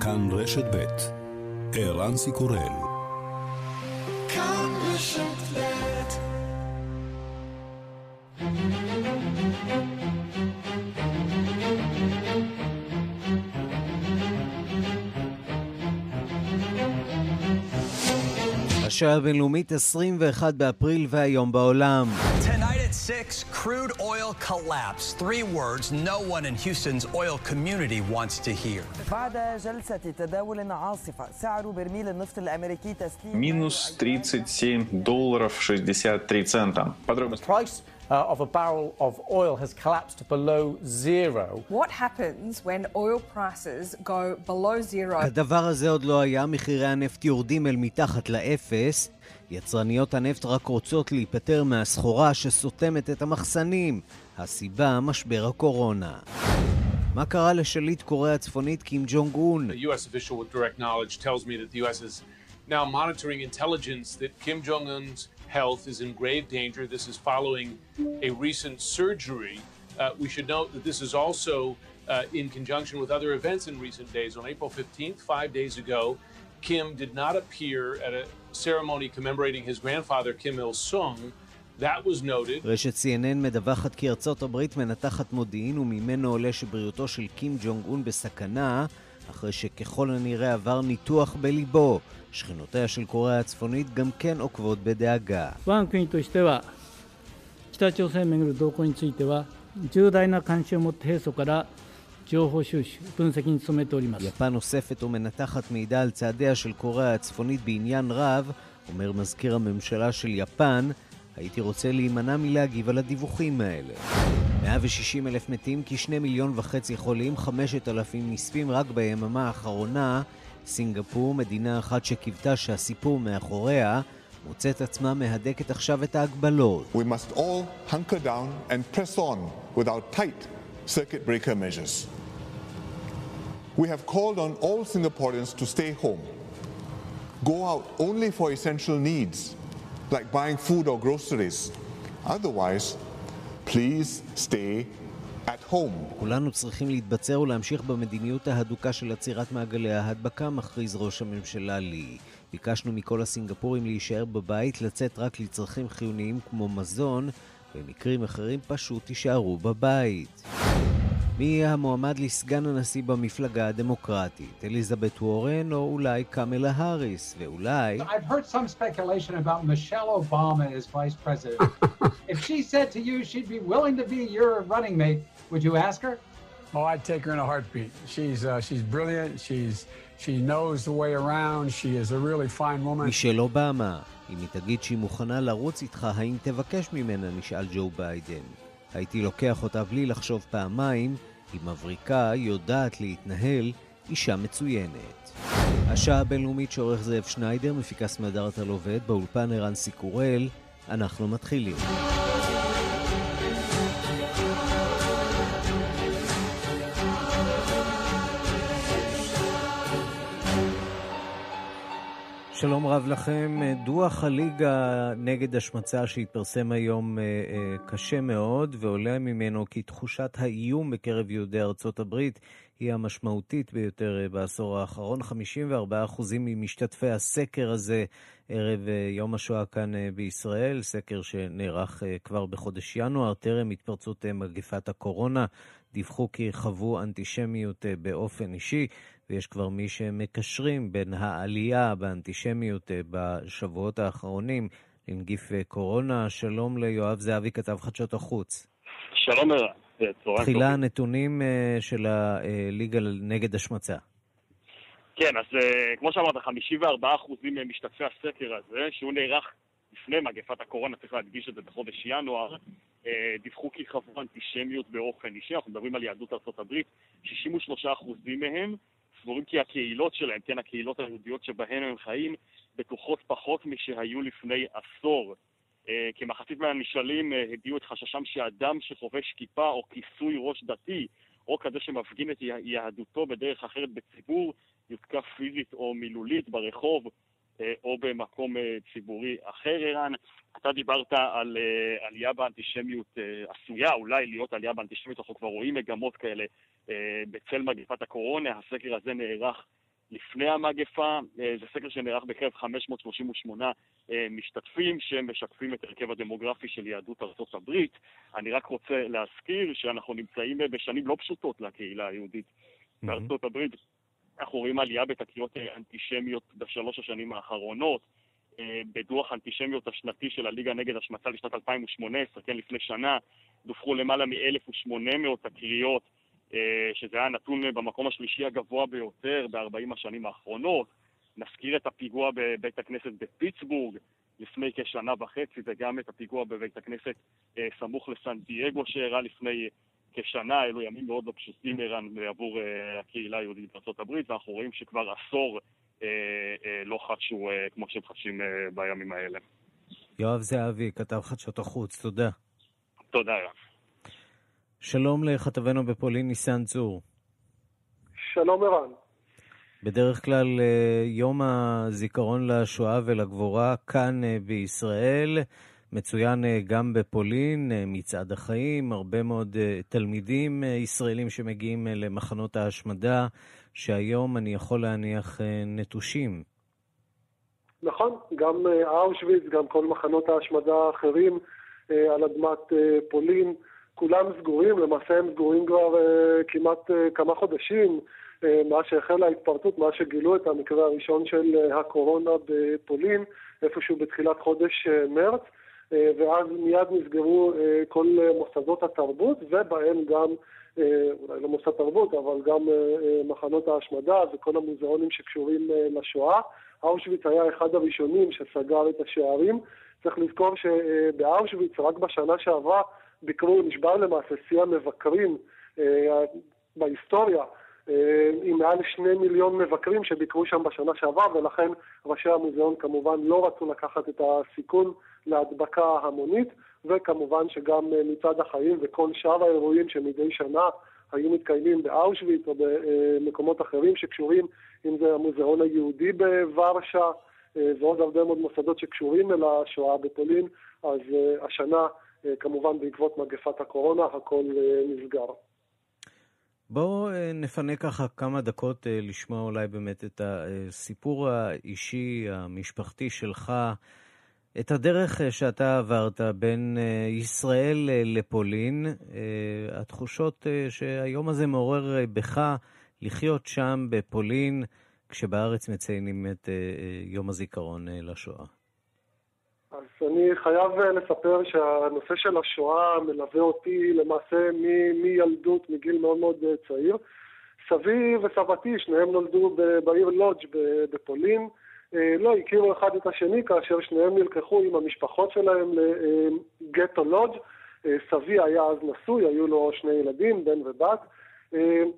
כאן רשת ב' ערן סיקורל כאן רשת ב' השעה הבינלאומית 21 באפריל והיום בעולם. at 6, crude oil collapse. Three words no one in Houston's oil community wants to hear. بعد جلسة تداول عاصفة سعر برميل النفط الأمريكي تسليم минус 37 долларов 63 цента. Подробности. Price uh, of a barrel of oil has collapsed below zero. What happens when oil prices go below zero? הדבר הזה עוד לא היה, מחירי הנפט יורדים אל מתחת לאפס. יצרניות הנפט רק רוצות להיפטר מהסחורה שסותמת את המחסנים. הסיבה, משבר הקורונה. מה קרה לשליט קוריאה הצפונית קים ג'ונג און? now monitoring intelligence that Kim Jong un's health is in grave danger. This is following a recent surgery. Uh, we should note that this is also uh, in conjunction with other events in recent days. On April 15th, five days ago, Kim did not appear at a ceremony commemorating his grandfather, Kim Il-sung. That was noted. רשת CNN מדווחת כי ארצות הברית מנתחת מודיעין וממנו עולה שבריאותו של קים ג'ונג און בסכנה, אחרי שככל הנראה עבר ניתוח בליבו. שכנותיה של קוריאה הצפונית גם כן עוקבות בדאגה. 北朝鮮をめぐる動向については重大な関心を持って平素から 情報収集、分析に努めております。 יפן אוספת ומנתחת מידע על צעדיה של קוריאה הצפונית בעניין רב, אומר מזכיר הממשלה של יפן, הייתי רוצה להימנע מלהגיב על הדיווחים האלה. 160 אלף מתים, כשני מיליון וחצי חולים, 5,000 נספים רק ביממה האחרונה. סינגפור, מדינה אחת שקיוותה שהסיפור מאחוריה, מוצאת עצמה מהדקת עכשיו את ההגבלות. We must all hunker down and press on without tight circuit breaker measures. We have called on all Singaporeans to stay home. Go out only for essential needs, like buying food or groceries. Otherwise, please stay at home. כולנו צריכים להתבצר ולהמשיך במדיניות ההדוקה של עצירת מעגלי ההדבקה, מכריז ראש הממשלה לי. ביקשנו מכל הסינגפורים להישאר בבית, לצאת רק לצרכים חיוניים כמו מזון, במקרים אחרים פשוט תישארו בבית. מי יהיה המועמד לסגן הנשיא במפלגה הדמוקרטית? אליזבת וורן או אולי קמלה האריס? ואולי... I've heard some speculation about Michelle Obama as vice president. If she said to you she'd be willing to be your running mate, would you ask her? Oh, I'd take her in a heartbeat. She's, uh, she's brilliant. She's, she knows the way around. She is a really fine woman. מישל אובמה. אם היא תגיד שהיא מוכנה לרוץ איתך, האם תבקש ממנה? נשאל ג'ו ביידן. הייתי לוקח אותה בלי לחשוב פעמיים, היא מבריקה, יודעת להתנהל, אישה מצוינת. השעה הבינלאומית שעורך זאב שניידר, מפיקה סמדארט על עובד, באולפן ערן סיקורל, אנחנו מתחילים. שלום רב לכם. דוח הליגה נגד השמצה שהתפרסם היום קשה מאוד, ועולה ממנו כי תחושת האיום בקרב יהודי ארצות הברית היא המשמעותית ביותר בעשור האחרון. 54% ממשתתפי הסקר הזה ערב יום השואה כאן בישראל, סקר שנערך כבר בחודש ינואר, טרם התפרצות מגפת הקורונה, דיווחו כי חוו אנטישמיות באופן אישי. ויש כבר מי שמקשרים בין העלייה באנטישמיות בשבועות האחרונים לנגיף קורונה. שלום ליואב זהבי, כתב חדשות החוץ. שלום ערן, טובים. תחילה הנתונים של הליגה נגד השמצה. כן, אז כמו שאמרת, 54% משתתפי הסקר הזה, שהוא נערך לפני מגפת הקורונה, צריך להדגיש את זה בחודש ינואר, דיווחו כי חוו אנטישמיות באופן אישי, אנחנו מדברים על יהדות הברית, 63% מהם סבורים כי הקהילות שלהם, כן, הקהילות היהודיות שבהן הם חיים, בטוחות פחות משהיו לפני עשור. אה, כמחצית מהנשאלים אה, הביעו את חששם שאדם שחובש כיפה או כיסוי ראש דתי, או כזה שמפגין את יהדותו בדרך אחרת בציבור, יותקף פיזית או מילולית ברחוב אה, או במקום ציבורי אחר, ערן. אתה דיברת על עלייה באנטישמיות, עשויה אולי להיות עלייה באנטישמיות, אנחנו כבר רואים מגמות כאלה בצל מגפת הקורונה. הסקר הזה נערך לפני המגפה. זה סקר שנערך בקרב 538 משתתפים שמשקפים את הרכב הדמוגרפי של יהדות ארצות הברית. אני רק רוצה להזכיר שאנחנו נמצאים בשנים לא פשוטות לקהילה היהודית בארצות הברית. אנחנו רואים עלייה בתקריות אנטישמיות בשלוש השנים האחרונות. בדוח האנטישמיות השנתי של הליגה נגד השמצה לשנת 2018, כן, לפני שנה, דווחו למעלה מ-1,800 תקריות, שזה היה נתון במקום השלישי הגבוה ביותר ב-40 השנים האחרונות. נזכיר את הפיגוע בבית הכנסת בפיטסבורג לפני כשנה וחצי, וגם את הפיגוע בבית הכנסת סמוך לסן דייגו שאירע לפני כשנה, אלו ימים מאוד לא פשוטים ערן עבור הקהילה היהודית בארצות הברית, ואנחנו רואים שכבר עשור לא חדשו כמו שהם חדשים בימים האלה. יואב זהבי, כתב חדשות החוץ, תודה. תודה, יואב. שלום לכתבנו בפולין, ניסן צור. שלום ערן. בדרך כלל יום הזיכרון לשואה ולגבורה כאן בישראל מצוין גם בפולין, מצעד החיים, הרבה מאוד תלמידים ישראלים שמגיעים למחנות ההשמדה, שהיום אני יכול להניח נטושים. נכון, גם אושוויץ, גם כל מחנות ההשמדה האחרים על אדמת פולין, כולם סגורים, למעשה הם סגורים כבר כמעט כמה חודשים. מאז שהחלה ההתפרצות, מאז שגילו את המקרה הראשון של הקורונה בפולין, איפשהו בתחילת חודש מרץ, ואז מיד נסגרו כל מוסדות התרבות, ובהם גם, אולי לא מוסד תרבות, אבל גם מחנות ההשמדה וכל המוזיאונים שקשורים לשואה. אושוויץ היה אחד הראשונים שסגר את השערים. צריך לזכור שבאושוויץ רק בשנה שעברה ביקרו, נשבר למעשה שיא המבקרים בהיסטוריה. עם מעל שני מיליון מבקרים שביקרו שם בשנה שעברה, ולכן ראשי המוזיאון כמובן לא רצו לקחת את הסיכון להדבקה המונית, וכמובן שגם מצד החיים וכל שאר האירועים שמדי שנה היו מתקיימים באושוויץ או במקומות אחרים שקשורים, אם זה המוזיאון היהודי בוורשה, ועוד הרבה מאוד מוסדות שקשורים אל השואה בפולין, אז השנה כמובן בעקבות מגפת הקורונה הכל נסגר. בואו נפנה ככה כמה דקות לשמוע אולי באמת את הסיפור האישי, המשפחתי שלך, את הדרך שאתה עברת בין ישראל לפולין, התחושות שהיום הזה מעורר בך לחיות שם בפולין, כשבארץ מציינים את יום הזיכרון לשואה. אז אני חייב לספר שהנושא של השואה מלווה אותי למעשה מילדות, מגיל מאוד מאוד צעיר. סבי וסבתי, שניהם נולדו בעיר לודג' בפולין. לא הכירו אחד את השני כאשר שניהם נלקחו עם המשפחות שלהם לגטו לודג'. סבי היה אז נשוי, היו לו שני ילדים, בן ובת,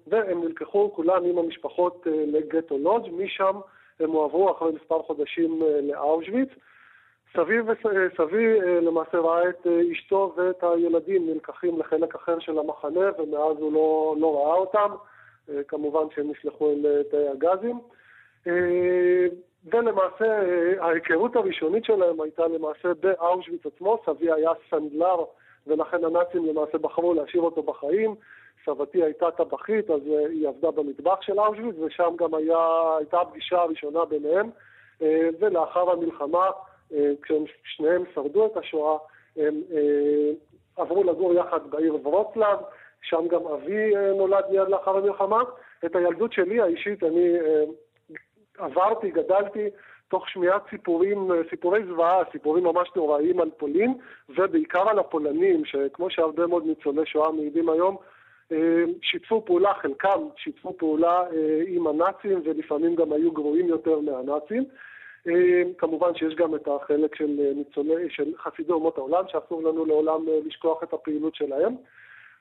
והם נלקחו כולם עם המשפחות לגטו לודג'. משם הם הועברו אחרי מספר חודשים לאושוויץ. סבי, סבי למעשה ראה את אשתו ואת הילדים נלקחים לחלק אחר של המחנה ומאז הוא לא, לא ראה אותם, כמובן שהם נשלחו אל תאי הגזים. ולמעשה ההיכרות הראשונית שלהם הייתה למעשה באושוויץ עצמו, סבי היה סנדלר ולכן הנאצים למעשה בחרו להשאיר אותו בחיים. סבתי הייתה טבחית, אז היא עבדה במטבח של אושוויץ ושם גם היה, הייתה הפגישה הראשונה ביניהם ולאחר המלחמה כשהם שניהם שרדו את השואה, הם אה, עברו לגור יחד בעיר ורוצלב, שם גם אבי אה, נולד מיד לאחר המלחמה. את הילדות שלי האישית אני אה, עברתי, גדלתי, תוך שמיעת סיפורים, סיפורי זוועה, סיפורים ממש נוראיים על פולין, ובעיקר על הפולנים, שכמו שהרבה מאוד ניצולי שואה מעידים היום, שיתפו פעולה, חלקם שיתפו פעולה עם הנאצים, ולפעמים גם היו גרועים יותר מהנאצים. כמובן שיש גם את החלק של ניצולי, של חסידי אומות העולם, שאסור לנו לעולם לשכוח את הפעילות שלהם.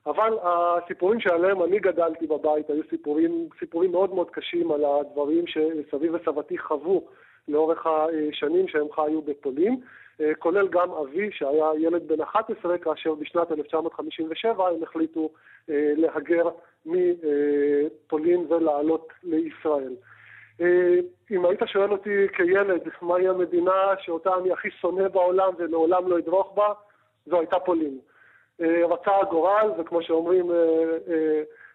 אבל הסיפורים שעליהם אני גדלתי בבית היו סיפורים, סיפורים מאוד מאוד קשים על הדברים שסבי וסבתי חוו לאורך השנים שהם חיו בפולין, כולל גם אבי שהיה ילד בן 11 כאשר בשנת 1957 הם החליטו להגר מפולין ולעלות לישראל. אם היית שואל אותי כילד מהי המדינה שאותה אני הכי שונא בעולם ולעולם לא אדרוך בה, זו הייתה פולין. רצה הגורל, וכמו שאומרים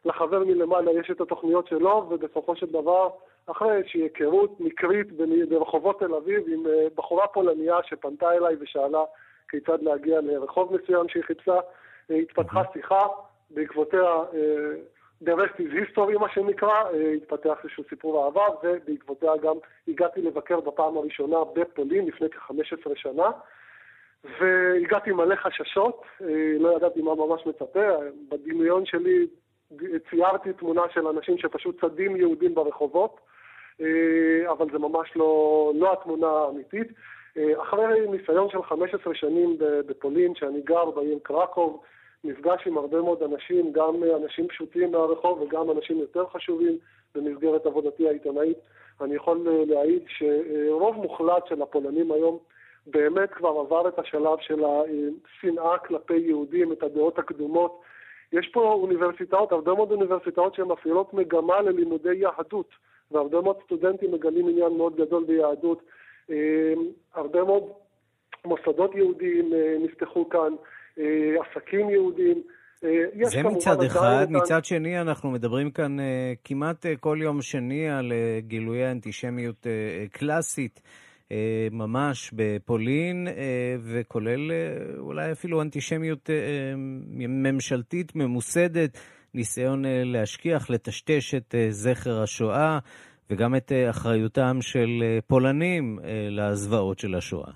לחבר מלמעלה יש את התוכניות שלו, ובסופו של דבר, אחרי איזושהי היכרות מקרית ברחובות תל אביב עם אה, בחורה פולניה שפנתה אליי ושאלה כיצד להגיע לרחוב מסוים שהיא חיפשה, אה, התפתחה שיחה, בעקבותיה The rest is history מה שנקרא, התפתח איזשהו סיפור אהבה ובעקבותיה גם הגעתי לבקר בפעם הראשונה בפולין לפני כ-15 שנה והגעתי מלא חששות, לא ידעתי מה ממש מצפה, בדמיון שלי ציירתי תמונה של אנשים שפשוט צדים יהודים ברחובות, אה, אבל זה ממש לא, לא התמונה האמיתית. אה, אחרי ניסיון של 15 שנים בפולין, שאני גר בעיר קרקוב, נפגש עם הרבה מאוד אנשים, גם אנשים פשוטים מהרחוב וגם אנשים יותר חשובים במסגרת עבודתי העיתונאית. אני יכול אה, להעיד שרוב מוחלט של הפולנים היום באמת כבר עבר את השלב של השנאה כלפי יהודים, את הדעות הקדומות, יש פה אוניברסיטאות, הרבה מאוד אוניברסיטאות שהן מפעילות מגמה ללימודי יהדות, והרבה מאוד סטודנטים מגלים עניין מאוד גדול ביהדות. אה, הרבה מאוד מוסדות יהודיים אה, נפתחו כאן, אה, עסקים יהודיים. זה מצד אחד, מצד שני אנחנו מדברים כאן כמעט כל יום שני על גילויי אנטישמיות קלאסית. ממש בפולין, וכולל אולי אפילו אנטישמיות ממשלתית ממוסדת, ניסיון להשכיח, לטשטש את זכר השואה וגם את אחריותם של פולנים לזוועות של השואה.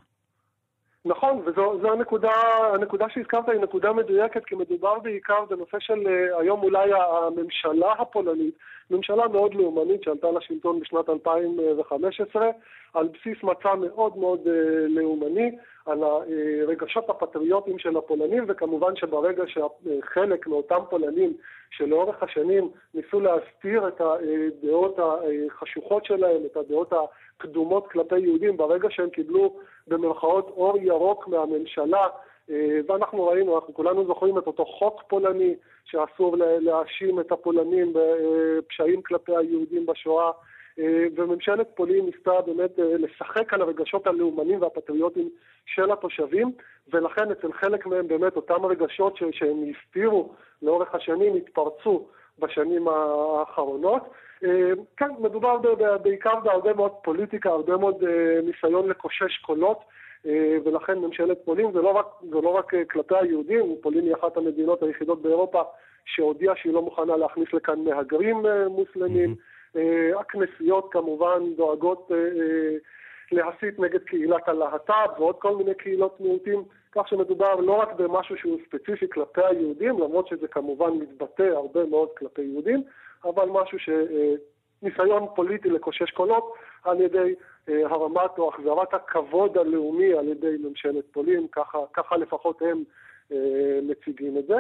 נכון, וזו הנקודה, הנקודה שהזכרת היא נקודה מדויקת, כי מדובר בעיקר בנושא של היום אולי הממשלה הפולנית, ממשלה מאוד לאומנית שעלתה לשלטון בשנת 2015, על בסיס מצע מאוד מאוד לאומני, על הרגשות הפטריוטיים של הפולנים, וכמובן שברגע שחלק מאותם פולנים שלאורך השנים ניסו להסתיר את הדעות החשוכות שלהם, את הדעות הקדומות כלפי יהודים, ברגע שהם קיבלו במרכאות אור ירוק מהממשלה, אה, ואנחנו ראינו, אנחנו כולנו זוכרים את אותו חוק פולני שאסור להאשים את הפולנים בפשעים כלפי היהודים בשואה, אה, וממשלת פולין ניסתה באמת אה, לשחק על הרגשות הלאומנים והפטריוטיים של התושבים, ולכן אצל חלק מהם באמת אותם רגשות שהם הסתירו לאורך השנים התפרצו בשנים האחרונות. כן, מדובר בעיקר בהרבה מאוד פוליטיקה, הרבה מאוד ניסיון לקושש קולות. אה, ולכן ממשלת פולין זה לא רק, זה לא רק אה, כלפי היהודים, פולין היא אחת המדינות היחידות באירופה שהודיעה שהיא לא מוכנה להכניס לכאן מהגרים אה, מוסלמים. הכנסיות כמובן דואגות להסית נגד קהילת הלהט"ב ועוד כל מיני קהילות מיעוטים, כך שמדובר לא רק במשהו שהוא ספציפי כלפי היהודים, למרות שזה כמובן מתבטא הרבה מאוד כלפי יהודים, אבל משהו שניסיון פוליטי לקושש קולות על ידי אה, הרמת או החזרת הכבוד הלאומי על ידי ממשלת פולין, ככה, ככה לפחות הם אה, מציגים את זה.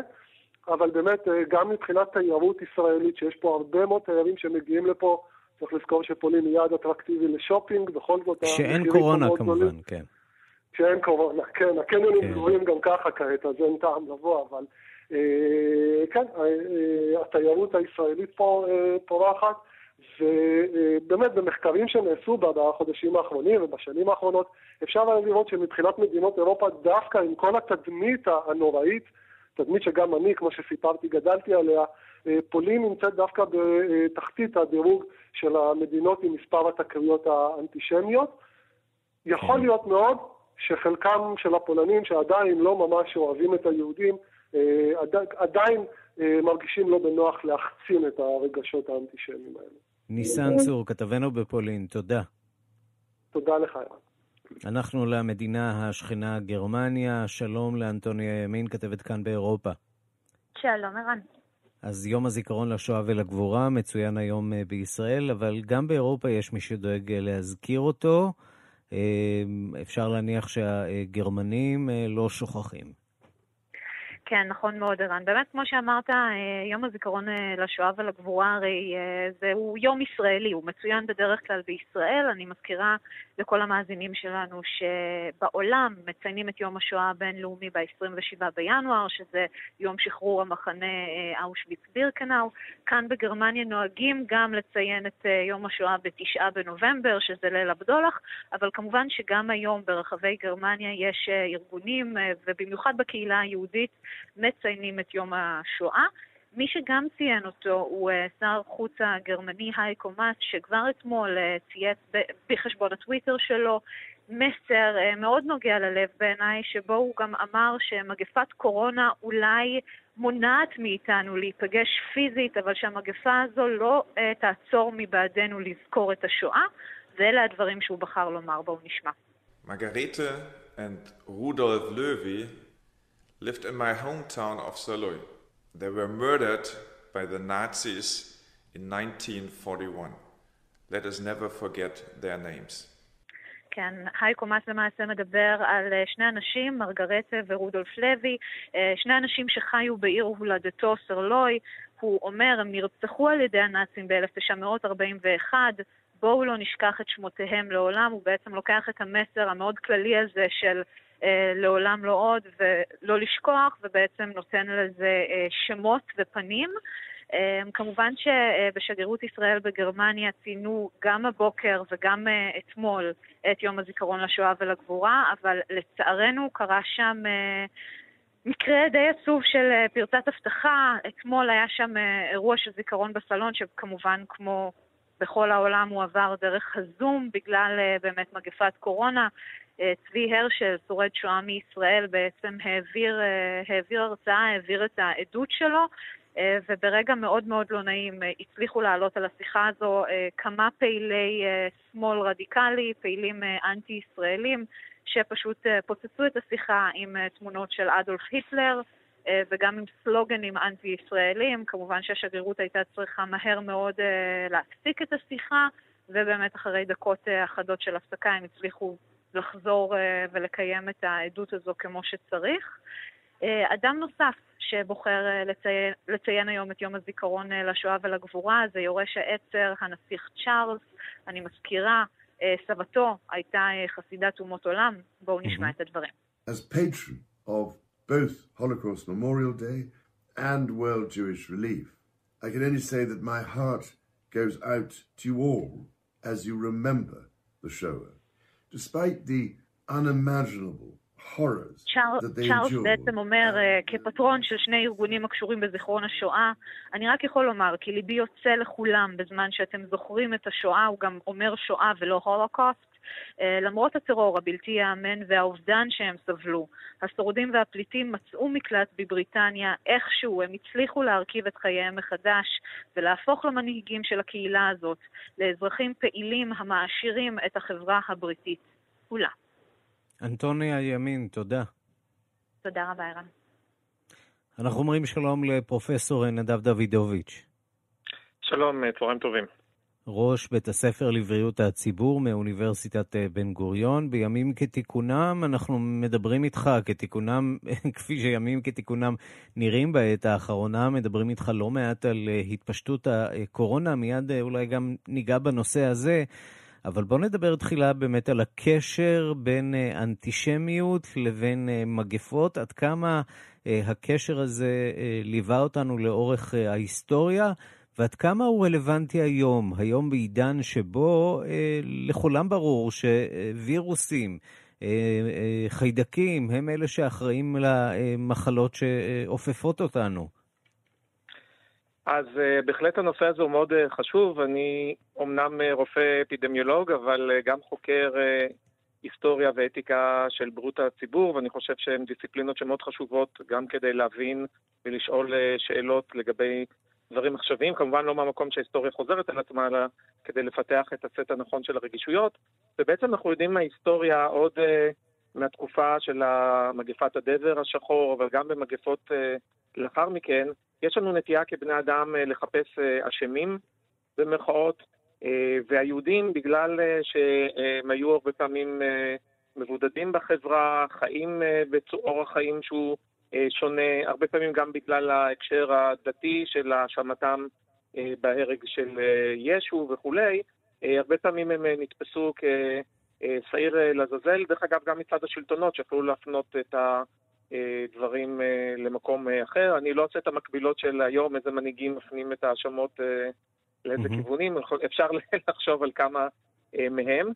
אבל באמת, אה, גם מבחינת תיירות ישראלית, שיש פה הרבה מאוד תיירים שמגיעים לפה, צריך לזכור שפולין היא יעד אטרקטיבי לשופינג, בכל זאת... שאין קורונה כמובן, גדולים. כן. שאין קורונה, כן, הקניונים כן. גבוהים גם ככה כעת, אז אין טעם לבוא, אבל אה, כן, אה, התיירות הישראלית פה אה, פורחת. ובאמת במחקרים שנעשו בחודשים האחרונים ובשנים האחרונות אפשר לראות שמבחינת מדינות אירופה דווקא עם כל התדמית הנוראית, תדמית שגם אני, כמו שסיפרתי, גדלתי עליה, אה, פולין נמצאת דווקא בתחתית הדירוג של המדינות עם מספר התקריות האנטישמיות. יכול כן. להיות מאוד שחלקם של הפולנים שעדיין לא ממש אוהבים את היהודים, אה, עדיין אה, מרגישים לא בנוח להחצין את הרגשות האנטישמיים האלה. ניסן צור, כתבנו בפולין, תודה. תודה לך, ירן. אנחנו למדינה השכנה גרמניה, שלום לאנטוניה ימין, כתבת כאן באירופה. שלום, ערן. אז יום הזיכרון לשואה ולגבורה מצוין היום אה, בישראל, אבל גם באירופה יש מי שדואג אה, להזכיר אותו. אה, אפשר להניח שהגרמנים לא שוכחים. כן, נכון מאוד, ערן. באמת, כמו שאמרת, יום הזיכרון אה, לשואה ולגבורה הרי זהו יום ישראלי, הוא מצוין בדרך כלל בישראל. אני מזכירה לכל המאזינים שלנו שבעולם מציינים את יום השואה הבינלאומי ב-27 בינואר, שזה יום שחרור המחנה אושוויץ-בירקנאו. כאן בגרמניה נוהגים גם לציין את יום השואה בתשעה בנובמבר, שזה ליל הבדולח, אבל כמובן שגם היום ברחבי גרמניה יש ארגונים, ובמיוחד בקהילה היהודית, מציינים את יום השואה. מי שגם ציין אותו הוא שר החוץ הגרמני הייקו מאס, שכבר אתמול צייץ בחשבון הטוויטר שלו מסר מאוד נוגע ללב בעיניי, שבו הוא גם אמר שמגפת קורונה אולי מונעת מאיתנו להיפגש פיזית, אבל שהמגפה הזו לא תעצור מבעדנו לזכור את השואה, ואלה הדברים שהוא בחר לומר. בואו נשמע. Margarete and Rudolf Löwy lived in my hometown of Saarlouis. They were murdered by the Nazis in 1941. Let us never forget their names. כן, הייקו מאס למעשה מדבר על שני אנשים, מרגרטה ורודולף לוי, שני אנשים שחיו בעיר הולדתו סרלוי. הוא אומר, הם נרצחו על ידי הנאצים ב-1941, בואו לא נשכח את שמותיהם לעולם, הוא בעצם לוקח את המסר המאוד כללי הזה של אה, לעולם לא עוד ולא לשכוח, ובעצם נותן לזה אה, שמות ופנים. אה, כמובן שבשגרירות ישראל בגרמניה ציינו גם הבוקר וגם אה, אתמול את יום הזיכרון לשואה ולגבורה, אבל לצערנו קרה שם אה, מקרה די עצוב של אה, פרצת אבטחה. אתמול היה שם אה, אירוע של זיכרון בסלון, שכמובן כמו בכל העולם הוא עבר דרך הזום בגלל באמת מגפת קורונה. Uh, צבי הרשל, שורד שואה מישראל, בעצם העביר, uh, העביר הרצאה, העביר את העדות שלו, uh, וברגע מאוד מאוד לא נעים הצליחו לעלות על השיחה הזו כמה פעילי שמאל רדיקלי, פעילים אנטי-ישראלים, שפשוט פוצצו את השיחה עם תמונות של אדולף היטלר. וגם עם סלוגנים אנטי-ישראלים. כמובן שהשגרירות הייתה צריכה מהר מאוד להפסיק את השיחה, ובאמת אחרי דקות אחדות של הפסקה הם הצליחו לחזור ולקיים את העדות הזו כמו שצריך. אדם נוסף שבוחר לציין, לציין היום את יום הזיכרון לשואה ולגבורה זה יורש העצר, הנסיך צ'ארלס. אני מזכירה, סבתו הייתה חסידת אומות עולם. בואו נשמע mm-hmm. את הדברים. As patron of both Holocaust Memorial Day and World Jewish Relief. I can only say that my heart goes out to you all as you remember the Shoah. Despite the unimaginable horrors that they צ'ארלס בעצם אומר, כפטרון של שני ארגונים הקשורים בזיכרון השואה, אני רק יכול לומר, כי ליבי יוצא לכולם בזמן שאתם זוכרים את השואה, הוא גם אומר שואה ולא הולוקוסט. למרות הטרור הבלתי ייאמן והאובדן שהם סבלו, השורדים והפליטים מצאו מקלט בבריטניה, איכשהו הם הצליחו להרכיב את חייהם מחדש ולהפוך למנהיגים של הקהילה הזאת, לאזרחים פעילים המעשירים את החברה הבריטית כולה. אנטוני הימין, תודה. תודה רבה, ערן. אנחנו אומרים שלום לפרופסור נדב דוידוביץ'. שלום, צהריים טובים. ראש בית הספר לבריאות הציבור מאוניברסיטת בן גוריון. בימים כתיקונם, אנחנו מדברים איתך כתיקונם, כפי שימים כתיקונם נראים בעת האחרונה, מדברים איתך לא מעט על התפשטות הקורונה, מיד אולי גם ניגע בנושא הזה. אבל בואו נדבר תחילה באמת על הקשר בין אנטישמיות לבין מגפות, עד כמה הקשר הזה ליווה אותנו לאורך ההיסטוריה. ועד כמה הוא רלוונטי היום, היום בעידן שבו אה, לכולם ברור שווירוסים, אה, אה, חיידקים, הם אלה שאחראים למחלות שעופפות אותנו. אז uh, בהחלט הנושא הזה הוא מאוד uh, חשוב. אני אומנם uh, רופא אפידמיולוג, אבל גם חוקר היסטוריה ואתיקה של בריאות הציבור, ואני חושב שהן דיסציפלינות שמאוד חשובות גם כדי להבין ולשאול שאלות לגבי דברים עכשוויים, כמובן לא מהמקום שההיסטוריה חוזרת על עצמה, אלא כדי לפתח את הסט הנכון של הרגישויות. ובעצם אנחנו יודעים מההיסטוריה עוד uh, מהתקופה של מגפת הדבר השחור, אבל גם במגפות uh, לאחר מכן, יש לנו נטייה כבני אדם uh, לחפש אשמים, במרכאות, uh, והיהודים, בגלל uh, שהם היו הרבה פעמים uh, מבודדים בחברה, חיים uh, באורח חיים שהוא שונה, הרבה פעמים גם בגלל ההקשר הדתי של האשמתם אה, בהרג של אה, ישו וכולי, הרבה פעמים הם נתפסו כשעיר לעזאזל, דרך אגב גם מצד השלטונות שיכולו להפנות את הדברים למקום אחר. אני לא עושה את המקבילות של היום, איזה מנהיגים מפנים את ההאשמות לאיזה mm-hmm. כיוונים, אפשר לחשוב על כמה מהם.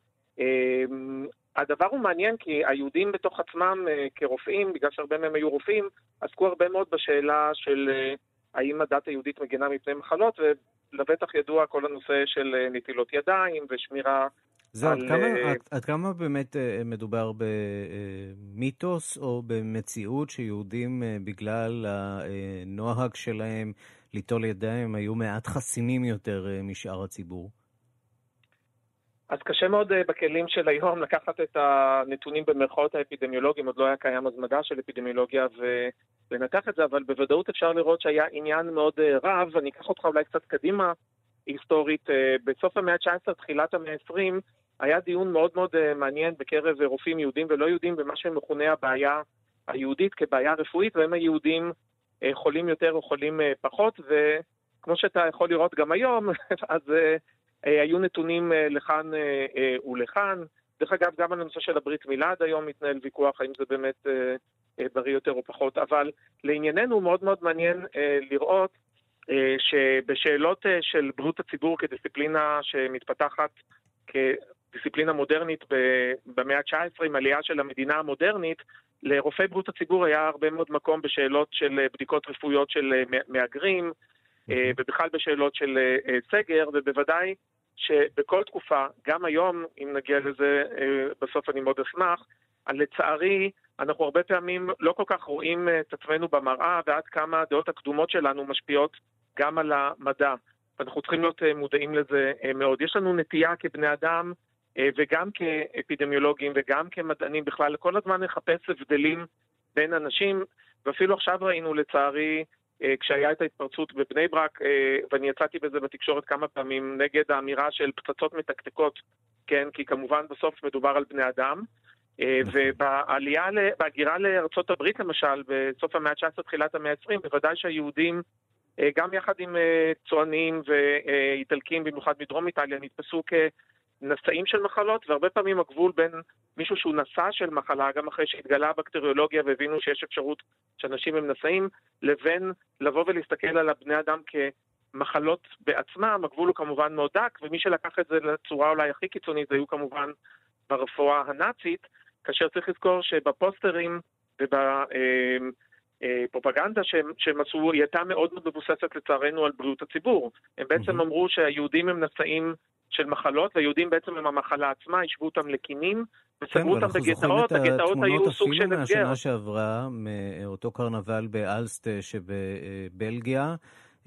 הדבר הוא מעניין כי היהודים בתוך עצמם כרופאים, בגלל שהרבה מהם היו רופאים, עסקו הרבה מאוד בשאלה של האם הדת היהודית מגינה מפני מחלות, ולבטח ידוע כל הנושא של אה, נטילות ידיים ושמירה זהו, על... עד כמה, אה, עד, עד כמה באמת אה, מדובר במיתוס או במציאות שיהודים אה, בגלל הנוהג שלהם ליטול ידיים היו מעט חסינים יותר אה, משאר הציבור? אז קשה מאוד אה, בכלים של היום לקחת את הנתונים במרכאות האפידמיולוגיים, עוד לא היה קיים אז מדע של אפידמיולוגיה ולנתח את זה, אבל בוודאות אפשר לראות שהיה עניין מאוד אה, רב, אני אקח אותך אולי קצת קדימה היסטורית, אה, בסוף המאה ה-19, תחילת המאה ה-20, היה דיון מאוד מאוד מעניין בקרב רופאים יהודים ולא יהודים במה שמכונה הבעיה היהודית כבעיה רפואית, והם היהודים חולים יותר או חולים פחות, וכמו שאתה יכול לראות גם היום, אז היו נתונים אה, לכאן אה, ולכאן. דרך אגב, גם על הנושא של הברית מילה עד היום מתנהל ויכוח האם זה באמת בריא יותר או פחות, אבל לענייננו מאוד מאוד מעניין לראות שבשאלות של בריאות הציבור כדיסציפלינה שמתפתחת כדיסציפלינה מודרנית במאה ה-19 עם עלייה של המדינה המודרנית, לרופאי בריאות הציבור היה הרבה מאוד מקום בשאלות של בדיקות רפואיות של מהגרים, ובכלל בשאלות של סגר, ובוודאי שבכל תקופה, גם היום, אם נגיע לזה אה, בסוף אני מאוד אשמח, לצערי, אנחנו הרבה פעמים לא כל כך רואים אה, את עצמנו במראה ועד כמה הדעות הקדומות שלנו משפיעות גם על המדע. אנחנו צריכים להיות אה, מודעים לזה מאוד. יש לנו נטייה כבני אדם וגם כאפידמיולוגים וגם כמדענים בכלל, כל הזמן לחפש הבדלים בין אנשים, ואפילו עכשיו ראינו לצערי אה, כשהיה את ההתפרצות בבני ברק, אה, ואני יצאתי בזה בתקשורת כמה פעמים, נגד האמירה של פצצות מתקתקות, כן, כי כמובן בסוף מדובר על בני אדם. אה, נכון. ובעלייה, בהגירה לארצות הברית למשל, בסוף המאה ה-19, תחילת המאה ה-20, בוודאי שהיהודים, גם יחד עם צוענים ואיטלקים, במיוחד מדרום איטליה, נתפסו נשאים של מחלות, והרבה פעמים הגבול בין מישהו שהוא נשא של מחלה, גם אחרי שהתגלה הבקטריולוגיה והבינו שיש אפשרות שאנשים הם נשאים, לבין לבוא ולהסתכל על הבני אדם כמחלות בעצמם, הגבול הוא כמובן מאוד דק, ומי שלקח את זה לצורה אולי הכי קיצונית, זה היו כמובן ברפואה הנאצית, כאשר צריך לזכור שבפוסטרים ובפרופגנדה אה, שהם, שהם עשו, היא הייתה מאוד מאוד מבוססת לצערנו על בריאות הציבור. הם בעצם mm-hmm. אמרו שהיהודים הם נשאים של מחלות, והיהודים בעצם הם המחלה עצמה, השוו אותם וסגרו כן, אותם בגטאות, הגטאות היו סוג של הסגר. אפילו מהשנה שעברה, מאותו קרנבל באלסט שבבלגיה,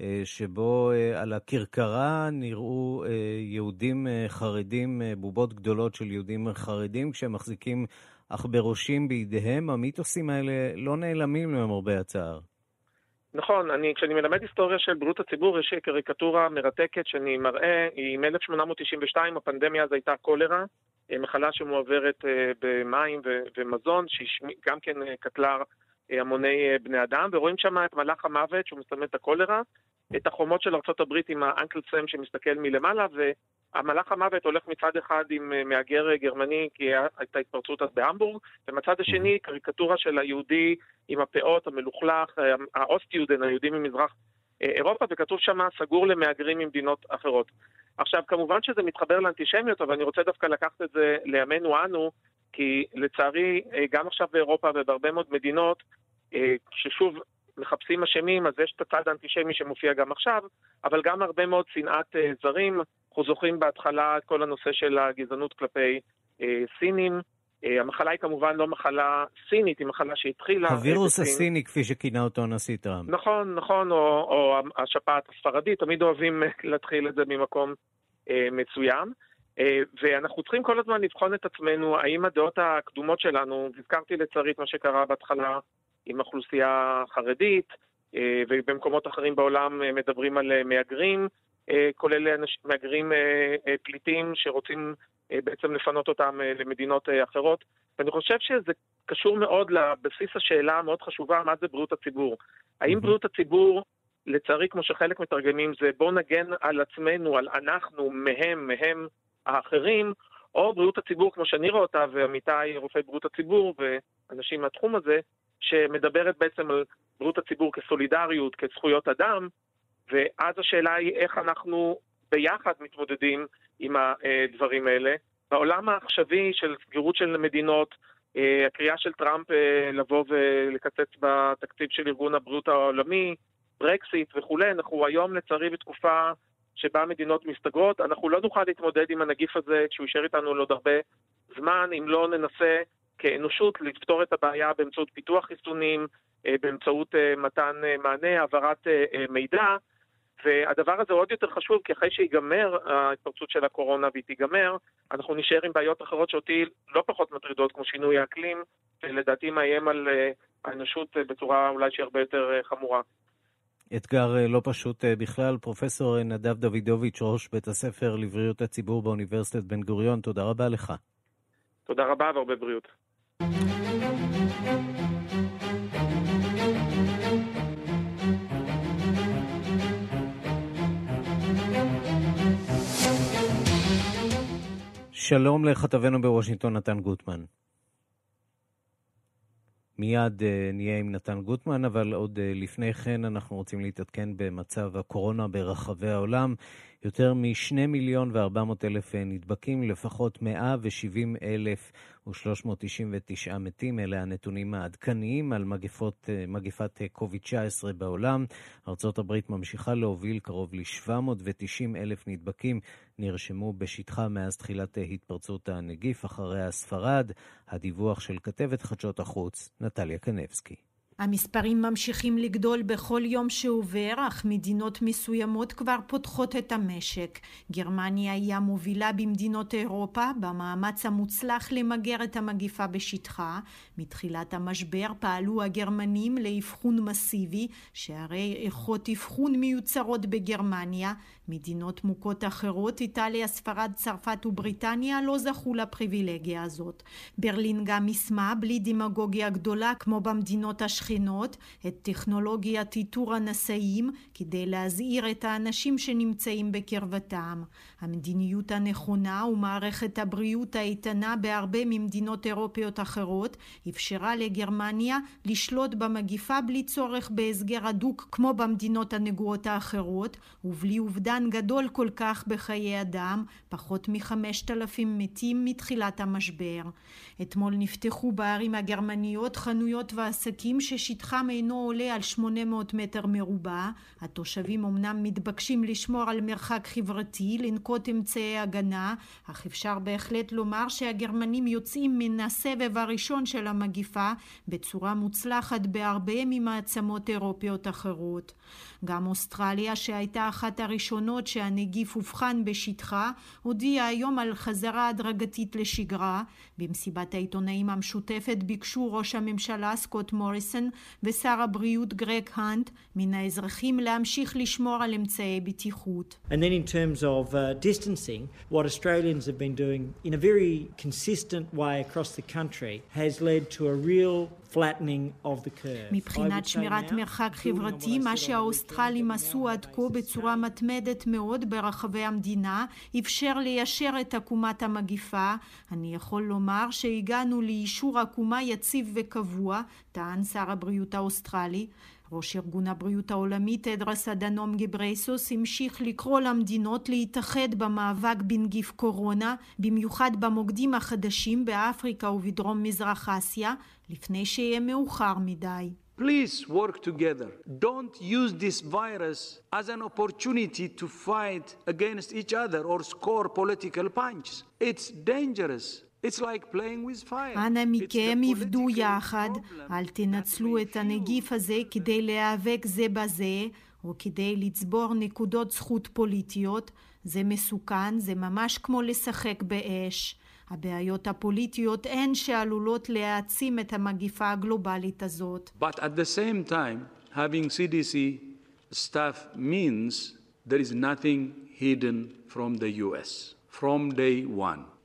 אה, שבו אה, על הכרכרה נראו אה, יהודים חרדים, בובות גדולות של יהודים חרדים, כשהם מחזיקים עכברושים בידיהם, המיתוסים האלה לא נעלמים למרבה הצער. נכון, אני, כשאני מלמד היסטוריה של בריאות הציבור, יש קריקטורה מרתקת שאני מראה, היא מ-1892, הפנדמיה אז הייתה קולרה, אה, מחלה שמועברת אה, במים ומזון, שהיא גם כן אה, קטלה המוני בני אדם, ורואים שם את מלאך המוות שהוא מסתמן את הקולרה, את החומות של ארה"ב עם האנקל סם שמסתכל מלמעלה, המלאך המוות הולך מצד אחד עם אה, מהגר אה, גרמני, כי הייתה התפרצות אז בהמבורג, ומצד השני קריקטורה של היהודי עם הפאות, המלוכלך, אה, האוסט-יודן, היהודי ממזרח אירופה, וכתוב שם סגור למהגרים ממדינות אחרות. עכשיו, כמובן שזה מתחבר לאנטישמיות, אבל אני רוצה דווקא לקחת את זה לימינו אנו, כי לצערי, גם עכשיו באירופה ובהרבה מאוד מדינות, ששוב, מחפשים אשמים, אז יש את הצד האנטישמי שמופיע גם עכשיו, אבל גם הרבה מאוד שנאת זרים. אנחנו זוכרים בהתחלה את כל הנושא של הגזענות כלפי אה, סינים. אה, המחלה היא כמובן לא מחלה סינית, היא מחלה שהתחילה... הווירוס הסיני, כפי שכינה אותו הנשיא טראמפ. נכון, נכון, או, או השפעת הספרדית, תמיד אוהבים אה, להתחיל את זה ממקום אה, מסוים. אה, ואנחנו צריכים כל הזמן לבחון את עצמנו, האם הדעות הקדומות שלנו, הזכרתי לצערי את מה שקרה בהתחלה עם אוכלוסייה חרדית, אה, ובמקומות אחרים בעולם אה, מדברים על מהגרים, אה, כולל מהגרים אה, אה, פליטים שרוצים בעצם לפנות אותם למדינות אחרות. ואני חושב שזה קשור מאוד לבסיס השאלה המאוד חשובה, מה זה בריאות הציבור. האם בריאות הציבור, לצערי, כמו שחלק מתרגמים, זה בואו נגן על עצמנו, על אנחנו, מהם, מהם האחרים, או בריאות הציבור, כמו שאני רואה אותה, ועמיתיי רופאי בריאות הציבור ואנשים מהתחום הזה, שמדברת בעצם על בריאות הציבור כסולידריות, כזכויות אדם, ואז השאלה היא איך אנחנו ביחד מתמודדים עם הדברים האלה. בעולם העכשווי של סגירות של מדינות, אה, הקריאה של טראמפ אה, לבוא ולקצץ בתקציב של ארגון הבריאות העולמי, ברקסיט וכולי, אנחנו היום לצערי בתקופה שבה מדינות מסתגרות, אנחנו לא נוכל להתמודד עם הנגיף הזה כשהוא יישאר איתנו לעוד הרבה זמן, אם לא ננסה כאנושות לפתור את הבעיה באמצעות פיתוח חיסונים, אה, באמצעות אה, מתן אה, מענה, העברת מידע, והדבר הזה עוד יותר חשוב, כי אחרי שיגמר ההתפרצות של הקורונה והיא תיגמר, אנחנו נשאר עם בעיות אחרות שאותי לא פחות מטרידות, כמו שינוי האקלים, שלדעתי מאיים על האנושות בצורה אולי שהיא הרבה יותר חמורה. אתגר לא פשוט בכלל. פרופסור נדב דוידוביץ', ראש בית הספר לבריאות הציבור באוניברסיטת בן גוריון, תודה רבה לך. תודה רבה והרבה בריאות. שלום לכתבנו בוושינגטון, נתן גוטמן. מיד uh, נהיה עם נתן גוטמן, אבל עוד uh, לפני כן אנחנו רוצים להתעדכן במצב הקורונה ברחבי העולם. יותר מ-2 מיליון ו-400 אלף אה, נדבקים, לפחות 170 אלף ו-399 מתים. אלה הנתונים העדכניים על מגפות, מגפת קוביד-19 בעולם. ארה"ב ממשיכה להוביל קרוב ל-790 אלף נדבקים נרשמו בשטחה מאז תחילת התפרצות הנגיף, אחריה ספרד. הדיווח של כתבת חדשות החוץ, נטליה קנבסקי. המספרים ממשיכים לגדול בכל יום שעובר, אך מדינות מסוימות כבר פותחות את המשק. גרמניה היא המובילה במדינות אירופה במאמץ המוצלח למגר את המגיפה בשטחה. מתחילת המשבר פעלו הגרמנים לאבחון מסיבי, שהרי איכות אבחון מיוצרות בגרמניה. מדינות מוכות אחרות, איטליה, ספרד, צרפת ובריטניה, לא זכו לפריבילגיה הזאת. ברלין גם יישמה, בלי דמגוגיה גדולה כמו במדינות השכנות, את טכנולוגיית איתור הנשאים כדי להזהיר את האנשים שנמצאים בקרבתם. המדיניות הנכונה ומערכת הבריאות האיתנה בהרבה ממדינות אירופיות אחרות אפשרה לגרמניה לשלוט במגיפה בלי צורך בהסגר הדוק כמו במדינות הנגועות האחרות ובלי אובדן גדול כל כך בחיי אדם, פחות מחמשת אלפים מתים מתחילת המשבר. אתמול נפתחו בערים הגרמניות חנויות ועסקים ששטחם אינו עולה על 800 מטר מרובע. התושבים אמנם מתבקשים לשמור על מרחק חברתי, לנקוט אמצעי הגנה, אך אפשר בהחלט לומר שהגרמנים יוצאים מן הסבב הראשון של המגיפה בצורה מוצלחת בהרבה ממעצמות אירופיות אחרות. גם אוסטרליה שהייתה אחת הראשונות שהנגיף אובחן בשטחה הודיעה היום על חזרה הדרגתית לשגרה. במסיבת העיתונאים המשותפת ביקשו ראש הממשלה סקוט מוריסון ושר הבריאות גרג האנט מן האזרחים להמשיך לשמור על אמצעי בטיחות. And then in terms of uh, distancing, what Australians have been doing in a very consistent way across the country has led to a real מבחינת שמירת מרחק חברתי, מה שהאוסטרלים עשו עד כה בצורה מתמדת מאוד ברחבי המדינה, אפשר ליישר את עקומת המגיפה. אני יכול לומר שהגענו לאישור עקומה יציב וקבוע, טען שר הבריאות האוסטרלי. ראש ארגון הבריאות העולמי טדרוס אדהנום גברייסוס המשיך לקרוא למדינות להתאחד במאבק בנגיף קורונה, במיוחד במוקדים החדשים באפריקה ובדרום מזרח אסיה, לפני שיהיה מאוחר מדי. Please work together. Don't use this virus as an opportunity to fight against each other or score political points. It's dangerous. אנא מכם עבדו יחד, אל תנצלו את הנגיף הזה כדי להיאבק זה בזה, או כדי לצבור נקודות זכות פוליטיות. זה מסוכן, זה ממש כמו לשחק באש. הבעיות הפוליטיות הן שעלולות להעצים את המגיפה הגלובלית הזאת. But at the same time, having CDC staff means there is nothing hidden from the US from day one.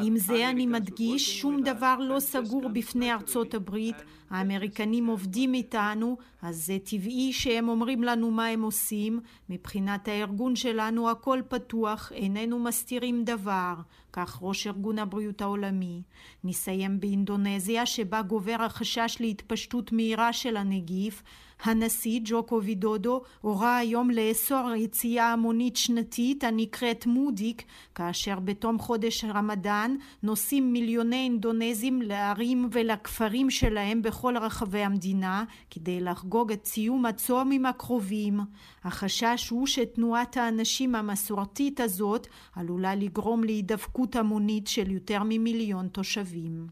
עם זה אני מדגיש, שום דבר לא סגור בפני ארצות הברית. האמריקנים עובדים איתנו, אז זה טבעי שהם אומרים לנו מה הם עושים. מבחינת הארגון שלנו הכל פתוח, איננו מסתירים דבר. כך ראש ארגון הבריאות העולמי. נסיים באינדונזיה, שבה גובר החשש להתפשטות מהירה של הנגיף. הנשיא ג'וקו וידודו הורה היום לאסור יציאה המונית שנתית הנקראת מודיק, כאשר בתום חודש רמדאן נוסעים מיליוני אינדונזים לערים ולכפרים שלהם בכל רחבי המדינה כדי לחגוג את סיום הצום עם הקרובים. החשש הוא שתנועת האנשים המסורתית הזאת עלולה לגרום להידבקות המונית של יותר ממיליון תושבים.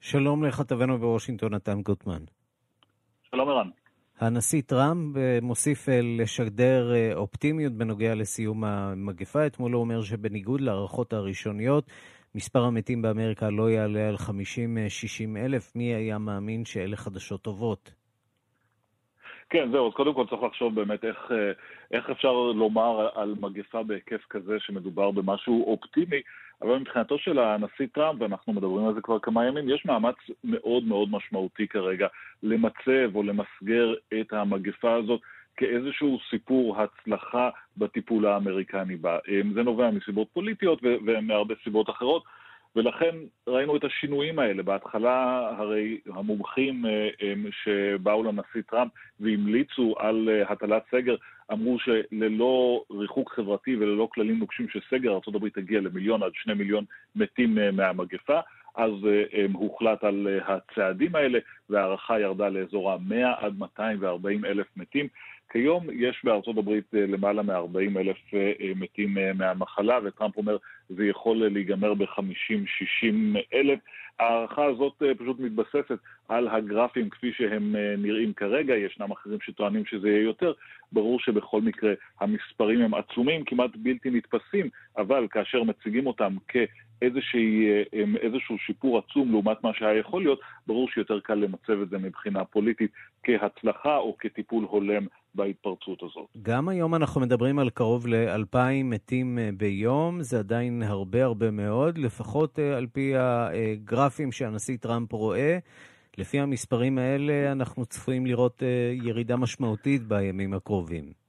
שלום לכתבנו בוושינגטון, נתן גוטמן. שלום ערן. הנשיא טראמפ אה, מוסיף אה, לשדר אה, אופטימיות בנוגע לסיום המגפה. אתמול הוא אומר שבניגוד להערכות הראשוניות, מספר המתים באמריקה לא יעלה על 50-60 אלף. מי היה מאמין שאלה חדשות טובות? כן, זהו, אז קודם כל צריך לחשוב באמת איך, איך אפשר לומר על מגפה בהיקף כזה שמדובר במשהו אופטימי, אבל מבחינתו של הנשיא טראמפ, ואנחנו מדברים על זה כבר כמה ימים, יש מאמץ מאוד מאוד משמעותי כרגע למצב או למסגר את המגפה הזאת כאיזשהו סיפור הצלחה בטיפול האמריקני בה. זה נובע מסיבות פוליטיות ומהרבה סיבות אחרות. ולכן ראינו את השינויים האלה. בהתחלה הרי המומחים אה, שבאו לנשיא טראמפ והמליצו על אה, הטלת סגר, אמרו שללא ריחוק חברתי וללא כללים נוקשים של סגר, ארה"ב תגיע למיליון עד שני מיליון מתים אה, מהמגפה. אז הוחלט על הצעדים האלה, וההערכה ירדה לאזור ה-100 עד 240 אלף מתים. כיום יש בארצות הברית אה, למעלה מ-40 אלף אה, אה, מתים מהמחלה, וטראמפ אומר זה יכול להיגמר ב-50-60 אלף. ההערכה הזאת פשוט מתבססת על הגרפים כפי שהם נראים כרגע, ישנם אחרים שטוענים שזה יהיה יותר. ברור שבכל מקרה המספרים הם עצומים, כמעט בלתי נתפסים, אבל כאשר מציגים אותם כ... איזושהי, איזשהו שיפור עצום לעומת מה שהיה יכול להיות, ברור שיותר קל למצב את זה מבחינה פוליטית כהצלחה או כטיפול הולם בהתפרצות הזאת. גם היום אנחנו מדברים על קרוב ל-2,000 מתים אה, ביום, זה עדיין הרבה הרבה מאוד, לפחות אה, על פי הגרפים שהנשיא טראמפ רואה. לפי המספרים האלה אנחנו צפויים לראות אה, ירידה משמעותית בימים הקרובים.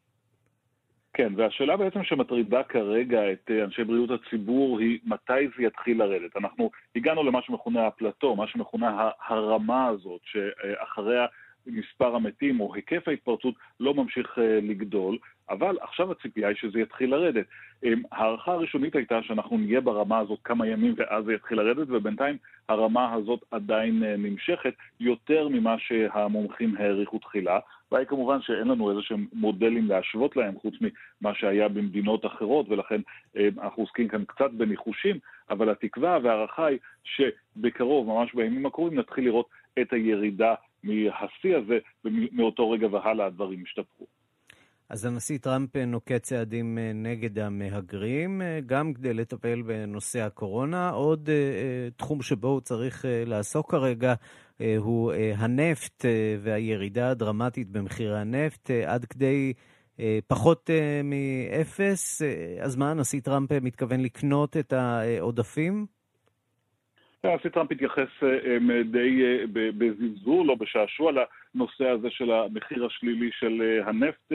כן, והשאלה בעצם שמטרידה כרגע את אנשי בריאות הציבור היא מתי זה יתחיל לרדת. אנחנו הגענו למה שמכונה הפלטו, מה שמכונה הרמה הזאת, שאחריה מספר המתים או היקף ההתפרצות לא ממשיך אה, לגדול, אבל עכשיו הציפייה היא שזה יתחיל לרדת. אמ, ההערכה הראשונית הייתה שאנחנו נהיה ברמה הזאת כמה ימים ואז זה יתחיל לרדת, ובינתיים הרמה הזאת עדיין אה, נמשכת יותר ממה שהמומחים העריכו תחילה. הבעיה היא כמובן שאין לנו איזה שהם מודלים להשוות להם חוץ ממה שהיה במדינות אחרות, ולכן אמ, אנחנו עוסקים כאן קצת בניחושים, אבל התקווה וההערכה היא שבקרוב, ממש בימים הקרובים, נתחיל לראות את הירידה מהשיא הזה, ומאותו רגע והלאה הדברים השתפרו. אז הנשיא טראמפ נוקט צעדים אה, נגד המהגרים, אה, גם כדי לטפל בנושא הקורונה. עוד uh, תחום שבו הוא צריך לעסוק כרגע הוא הנפט והירידה הדרמטית במחירי הנפט, עד כדי פחות מאפס. אז מה, הנשיא טראמפ מתכוון לקנות את העודפים? הנשיא טראמפ התייחס אה, די אה, בזלזול או בשעשוע לנושא הזה של המחיר השלילי של אה, הנפט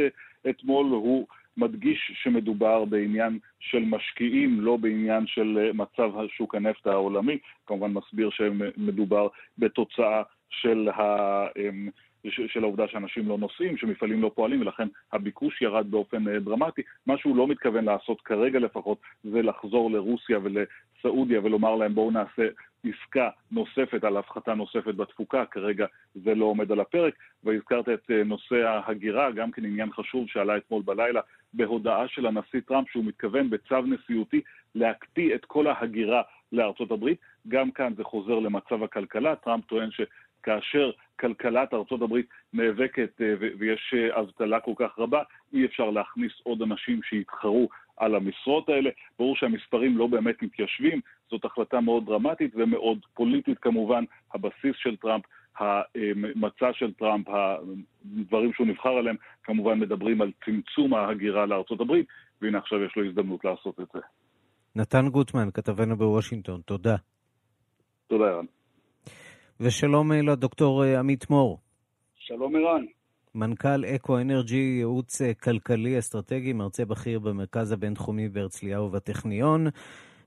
אתמול. הוא מדגיש שמדובר בעניין של משקיעים, לא בעניין של מצב שוק הנפט העולמי. כמובן מסביר שמדובר בתוצאה של ה... של העובדה שאנשים לא נוסעים, שמפעלים לא פועלים, ולכן הביקוש ירד באופן דרמטי. מה שהוא לא מתכוון לעשות כרגע לפחות, זה לחזור לרוסיה ולסעודיה ולומר להם בואו נעשה עסקה נוספת על הפחתה נוספת בתפוקה, כרגע זה לא עומד על הפרק, והזכרת את אה, נושא ההגירה, גם כן עניין חשוב שעלה אתמול בלילה, בהודעה של הנשיא טראמפ שהוא מתכוון בצו נשיאותי להקפיא את כל ההגירה לארצות הברית, גם כאן זה חוזר למצב הכלכלה, טראמפ טוען שכאשר כלכלת ארצות הברית נאבקת אה, ויש אה, אבטלה כל כך רבה, אי אפשר להכניס עוד אנשים שיתחרו על המשרות האלה. ברור שהמספרים לא באמת מתיישבים, זאת החלטה מאוד דרמטית ומאוד פוליטית כמובן. הבסיס של טראמפ, המצע של טראמפ, הדברים שהוא נבחר עליהם, כמובן מדברים על צמצום ההגירה לארצות הברית, והנה עכשיו יש לו הזדמנות לעשות את זה. נתן גוטמן, כתבנו בוושינגטון, תודה. תודה, ערן. ושלום אה, לדוקטור אה, עמית מור. שלום ערן. מנכ"ל אקו אנרג'י, ייעוץ אה, כלכלי אסטרטגי, מרצה בכיר במרכז הבינתחומי בהרצליה ובטכניון.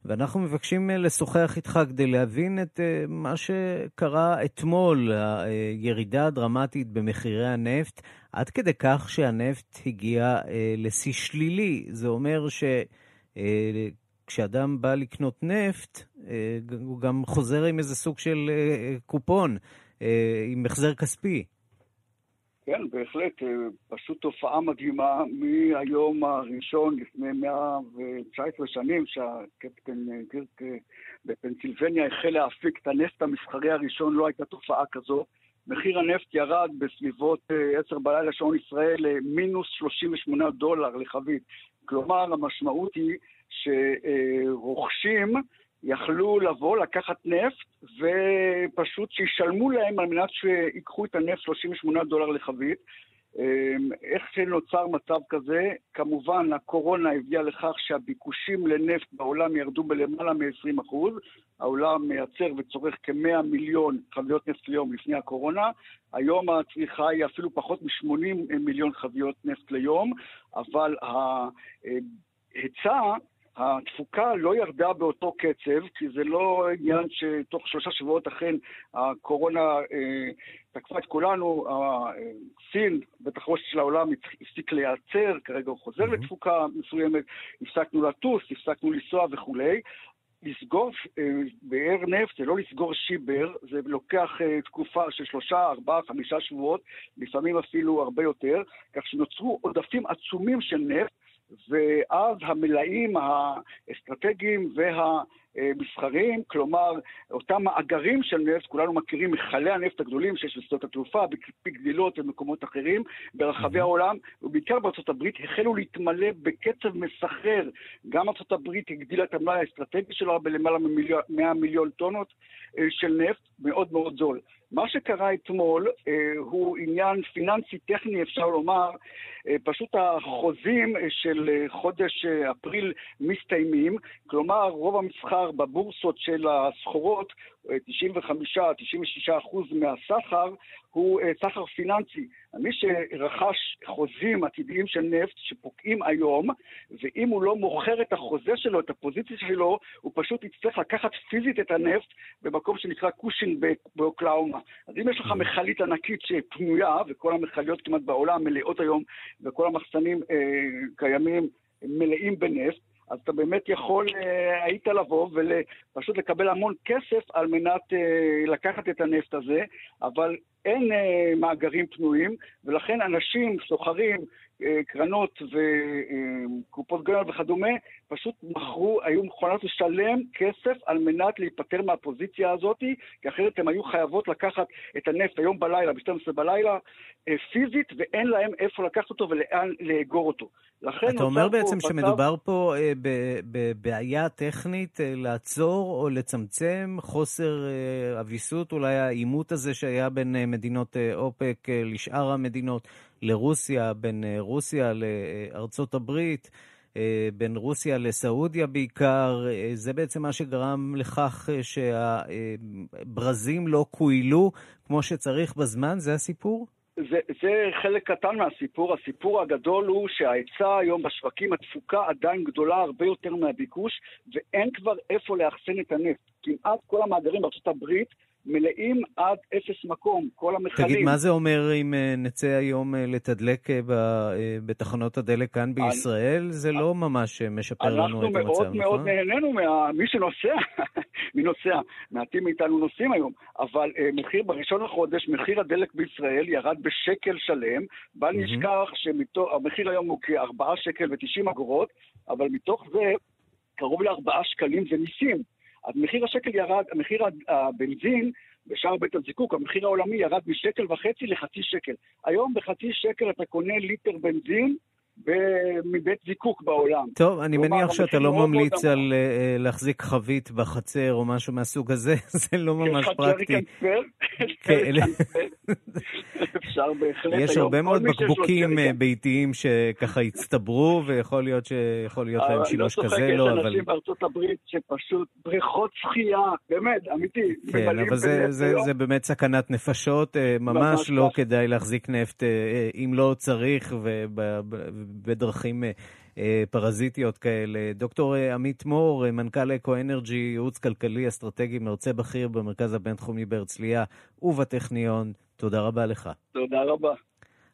ואנחנו מבקשים לשוחח איתך כדי להבין את מה שקרה אתמול, הירידה הדרמטית במחירי הנפט, עד כדי כך שהנפט הגיע לשיא שלילי. זה אומר ש... כשאדם בא לקנות נפט, הוא גם חוזר עם איזה סוג של קופון, עם החזר כספי. כן, בהחלט, פשוט תופעה מדהימה מהיום הראשון לפני 119 שנים שהקפטן קירק בפנסילבניה החל להפיק את הנפט המסחרי הראשון, לא הייתה תופעה כזו. מחיר הנפט ירד בסביבות 10 בלילה שעון ישראל למינוס 38 דולר לחבית. כלומר, המשמעות היא שרוכשים יכלו לבוא, לקחת נפט, ופשוט שישלמו להם על מנת שיקחו את הנפט 38 דולר לחבית. איך שנוצר מצב כזה? כמובן, הקורונה הביאה לכך שהביקושים לנפט בעולם ירדו בלמעלה מ-20%. העולם מייצר וצורך כ-100 מיליון חביות נפט ליום לפני הקורונה. היום הצריכה היא אפילו פחות מ-80 מיליון חביות נפט ליום, אבל ההיצע התפוקה לא ירדה באותו קצב, כי זה לא עניין שתוך שלושה שבועות אכן הקורונה אה, תקפה את כולנו, סין, בטח ראש של העולם, הפסיק לייצר, כרגע הוא חוזר mm-hmm. לתפוקה מסוימת, הפסקנו לטוס, הפסקנו לנסוע וכולי. לסגור אה, באר נפט זה לא לסגור שיבר, זה לוקח אה, תקופה של שלושה, ארבעה, חמישה שבועות, לפעמים אפילו הרבה יותר, כך שנוצרו עודפים עצומים של נפט, ואז המלאים האסטרטגיים והמסחריים, כלומר, אותם מאגרים של נפט, כולנו מכירים מכלי הנפט הגדולים שיש בשדות התעופה, גדילות ובמקומות אחרים ברחבי העולם, ובעיקר בארצות הברית, החלו להתמלא בקצב מסחרר. גם ארצות הברית הגדילה את המלאי האסטרטגי שלה בלמעלה מ-100 מיליון טונות אה, של נפט, מאוד מאוד זול. מה שקרה אתמול אה, הוא עניין פיננסי טכני, אפשר לומר. אה, פשוט החוזים של אה, חודש אה, אפריל מסתיימים, כלומר רוב המסחר בבורסות של הסחורות 95-96% מהסחר הוא סחר פיננסי. מי שרכש חוזים עתידיים של נפט שפוקעים היום, ואם הוא לא מוכר את החוזה שלו, את הפוזיציה שלו, הוא פשוט יצטרך לקחת פיזית את הנפט במקום שנקרא קושין באוקלאומה. אז אם יש לך מכלית ענקית שפנויה, וכל המכליות כמעט בעולם מלאות היום, וכל המחסנים אה, קיימים מלאים בנפט, אז אתה באמת יכול, אה, היית לבוא ופשוט לקבל המון כסף על מנת אה, לקחת את הנפט הזה, אבל אין אה, מאגרים פנויים, ולכן אנשים, סוחרים, קרנות וקופות גנל וכדומה, פשוט מכרו, היו מוכנות לשלם כסף על מנת להיפטר מהפוזיציה הזאת, כי אחרת הן היו חייבות לקחת את הנפט היום בלילה, ב-12 בלילה, אה, פיזית, ואין להם איפה לקחת אותו ולאן לאגור אותו. אתה אומר בעצם פה שמדובר פה אה, בבעיה טכנית אה, לעצור או לצמצם חוסר אה, אביסות, אולי העימות הזה שהיה בין אה, מדינות אה, אופק אה, לשאר המדינות, לרוסיה, בין אה, רוסיה לארצות הברית. אה, בין רוסיה לסעודיה בעיקר, אה, זה בעצם מה שגרם לכך שהברזים לא קוילו כמו שצריך בזמן? זה הסיפור? זה, זה חלק קטן מהסיפור. הסיפור הגדול הוא שההיצע היום בשווקים, התפוקה עדיין גדולה הרבה יותר מהביקוש, ואין כבר איפה לאחסן את הנפט. כמעט כל המאגרים בארצות הברית מלאים עד אפס מקום, כל המכלים. תגיד, מה זה אומר אם אה, נצא היום אה, לתדלק אה, בתחנות הדלק כאן בישראל? אני, זה לא ממש משפר לנו את המצב, נכון? אנחנו מאוד מאוד נהנינו ממי שנוסע, מי נוסע? מעטים מאיתנו נוסעים היום, אבל מחיר, בראשון לחודש, מחיר הדלק בישראל ירד בשקל שלם, בל נשכח שהמחיר היום הוא כ-4 שקל ו-90 אגורות, אבל מתוך זה קרוב ל-4 שקלים זה מיסים. אז מחיר השקל ירד, מחיר הבנזין בשער בית הזיקוק, המחיר העולמי ירד משקל וחצי לחצי שקל. היום בחצי שקל אתה קונה ליטר בנזין מבית זיקוק בעולם. טוב, אני מניח שאתה לא ממליץ על uh, להחזיק חבית בחצר או משהו מהסוג הזה, זה לא ממש פרקטי. כן, אפשר בהחלט. יש הרבה מאוד בקבוקים אה, ביתיים שככה הצטברו, ויכול להיות שיכול להיות להם שימוש כזה, לא, אבל... יש אנשים בארצות הברית שפשוט בריכות שחייה, באמת, אמיתי. כן, אבל זה באמת סכנת נפשות, אה, ממש לא כדאי להחזיק נפט אם לא צריך, בדרכים פרזיטיות כאלה. דוקטור עמית מור, מנכ"ל אקו אנרג'י, ייעוץ כלכלי אסטרטגי, מרצה בכיר במרכז הבינתחומי בהרצליה ובטכניון, תודה רבה לך. תודה רבה.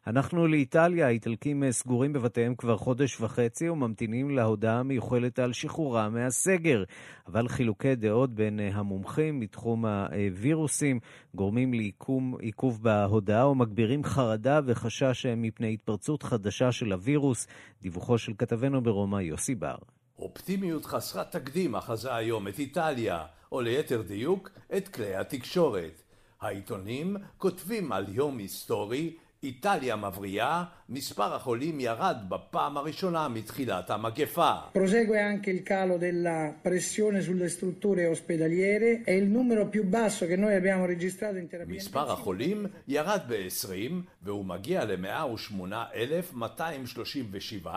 אנחנו לאיטליה, האיטלקים סגורים בבתיהם כבר חודש וחצי וממתינים להודעה המיוחלת על שחרורם מהסגר. אבל חילוקי דעות בין המומחים מתחום הווירוסים גורמים לעיכוב בהודעה ומגבירים חרדה וחשש מפני התפרצות חדשה של הווירוס. דיווחו של כתבנו ברומא יוסי בר. אופטימיות חסרת תקדים אחזה היום את איטליה, או ליתר דיוק, את כלי התקשורת. העיתונים כותבים על יום היסטורי איטליה מבריאה, מספר החולים ירד בפעם הראשונה מתחילת המגפה. Prosegue anche il calo della pressione sulle strutture ospedaliere e il numero più basso che noi abbiamo registrato in terapia מספר החולים ירד ב-20 והוא מגיע ל-108,237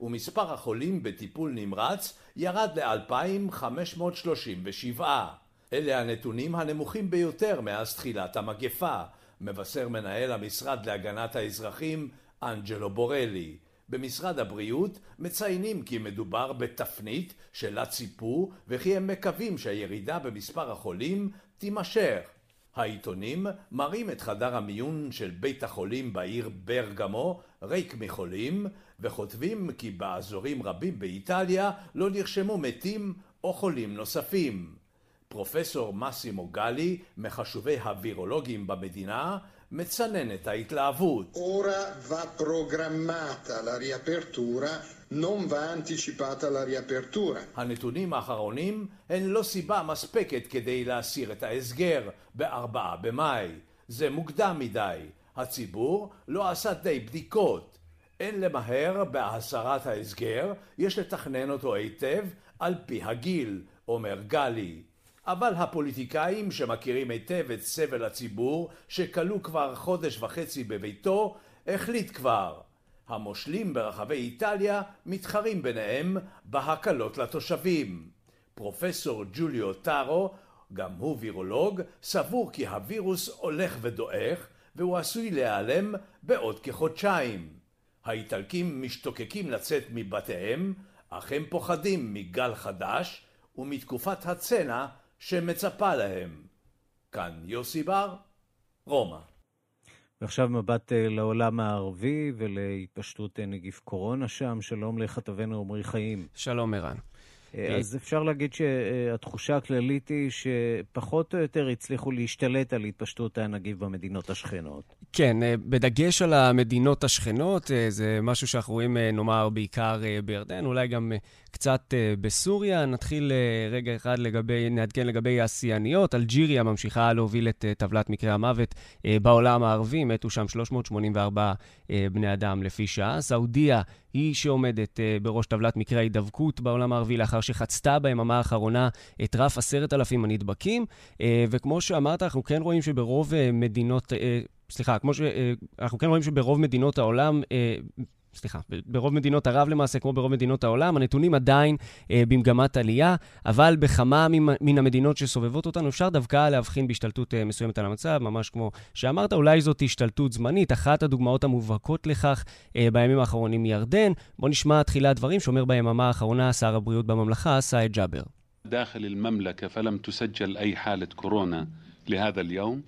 ומספר החולים בטיפול נמרץ ירד ל-2,537. אלה הנתונים הנמוכים ביותר מאז תחילת המגפה. מבשר מנהל המשרד להגנת האזרחים אנג'לו בורלי. במשרד הבריאות מציינים כי מדובר בתפנית שלה ציפו וכי הם מקווים שהירידה במספר החולים תימשך. העיתונים מראים את חדר המיון של בית החולים בעיר ברגמו ריק מחולים וכותבים כי באזורים רבים באיטליה לא נרשמו מתים או חולים נוספים. פרופסור מסימו גלי, מחשובי הווירולוגים במדינה, מצנן את ההתלהבות. Ora va programmata la riapertura, non va anticipata la riapertura. הנתונים האחרונים הן לא סיבה מספקת כדי להסיר את ההסגר בארבעה במאי. זה מוקדם מדי. הציבור לא עשה די בדיקות. אין למהר בהסרת ההסגר, יש לתכנן אותו היטב על פי הגיל, אומר גלי. אבל הפוליטיקאים שמכירים היטב את סבל הציבור, שכלוא כבר חודש וחצי בביתו, החליט כבר. המושלים ברחבי איטליה מתחרים ביניהם בהקלות לתושבים. פרופסור ג'וליו טארו, גם הוא וירולוג, סבור כי הווירוס הולך ודועך והוא עשוי להיעלם בעוד כחודשיים. האיטלקים משתוקקים לצאת מבתיהם, אך הם פוחדים מגל חדש ומתקופת הצנע שמצפה להם. כאן יוסי בר, רומא. ועכשיו מבט לעולם הערבי ולהתפשטות נגיף קורונה שם. שלום לכתבנו עמרי חיים. שלום ערן. אז אפשר להגיד שהתחושה הכללית היא שפחות או יותר הצליחו להשתלט על התפשטות הנגיף במדינות השכנות. כן, בדגש על המדינות השכנות, זה משהו שאנחנו רואים, נאמר, בעיקר בירדן, אולי גם קצת בסוריה. נתחיל רגע אחד לגבי, נעדכן לגבי השיאניות. אלג'יריה ממשיכה להוביל את טבלת מקרי המוות בעולם הערבי, מתו שם 384 בני אדם לפי שעה. סעודיה היא שעומדת בראש טבלת מקרי ההידבקות בעולם הערבי, לאחר שחצתה ביממה האחרונה את רף עשרת אלפים הנדבקים. וכמו שאמרת, אנחנו כן רואים שברוב מדינות, סליחה, כמו שאנחנו כן רואים שברוב מדינות העולם, סליחה, ברוב מדינות ערב למעשה, כמו ברוב מדינות העולם, הנתונים עדיין אה, במגמת עלייה, אבל בכמה מן המדינות שסובבות אותנו אפשר דווקא להבחין בהשתלטות אה, מסוימת על המצב, ממש כמו שאמרת, אולי זאת השתלטות זמנית. אחת הדוגמאות המובהקות לכך אה, בימים האחרונים מירדן. בואו נשמע תחילת דברים שאומר ביממה האחרונה שר הבריאות בממלכה, סאיד ג'אבר. داخل المملكة فلم تسجل أي حالة كورونا لهذا اليوم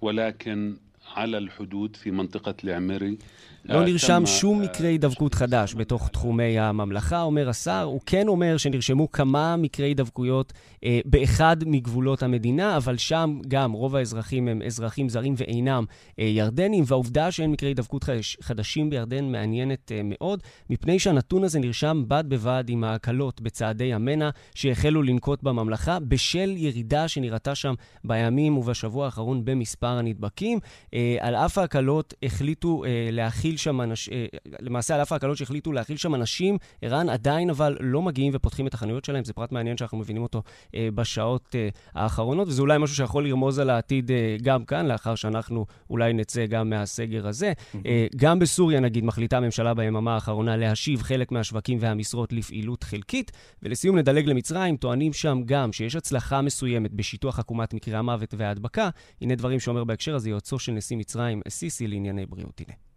ولكن على الحدود في منطقة العمري לא נרשם שום מקרה הידבקות חדש בתוך תחומי הממלכה, אומר השר. הוא כן אומר שנרשמו כמה מקרי הידבקויות אה, באחד מגבולות המדינה, אבל שם גם רוב האזרחים הם אזרחים זרים ואינם אה, ירדנים, והעובדה שאין מקרי הידבקות חדש, חדשים בירדן מעניינת אה, מאוד, מפני שהנתון הזה נרשם בד בבד עם ההקלות בצעדי המנע שהחלו לנקוט בממלכה, בשל ירידה שנראתה שם בימים ובשבוע האחרון במספר הנדבקים. אה, על אף ההקלות החליטו אה, להכיל שם אנשים, למעשה על אף ההקלות שהחליטו להכיל שם אנשים, ערן עדיין אבל לא מגיעים ופותחים את החנויות שלהם, זה פרט מעניין שאנחנו מבינים אותו אה, בשעות אה, האחרונות, וזה אולי משהו שיכול לרמוז על העתיד אה, גם כאן, לאחר שאנחנו אולי נצא גם מהסגר הזה. Mm-hmm. אה, גם בסוריה, נגיד, מחליטה הממשלה ביממה האחרונה להשיב חלק מהשווקים והמשרות לפעילות חלקית, ולסיום נדלג למצרים, טוענים שם גם שיש הצלחה מסוימת בשיטוח עקומת מקרי המוות וההדבקה. הנה דברים שאומר בהקשר הזה יועצו של נשיא מצרים, סיסי לענייני בריאות. הנה.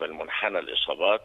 بالنسبة لمنحنى الإصابات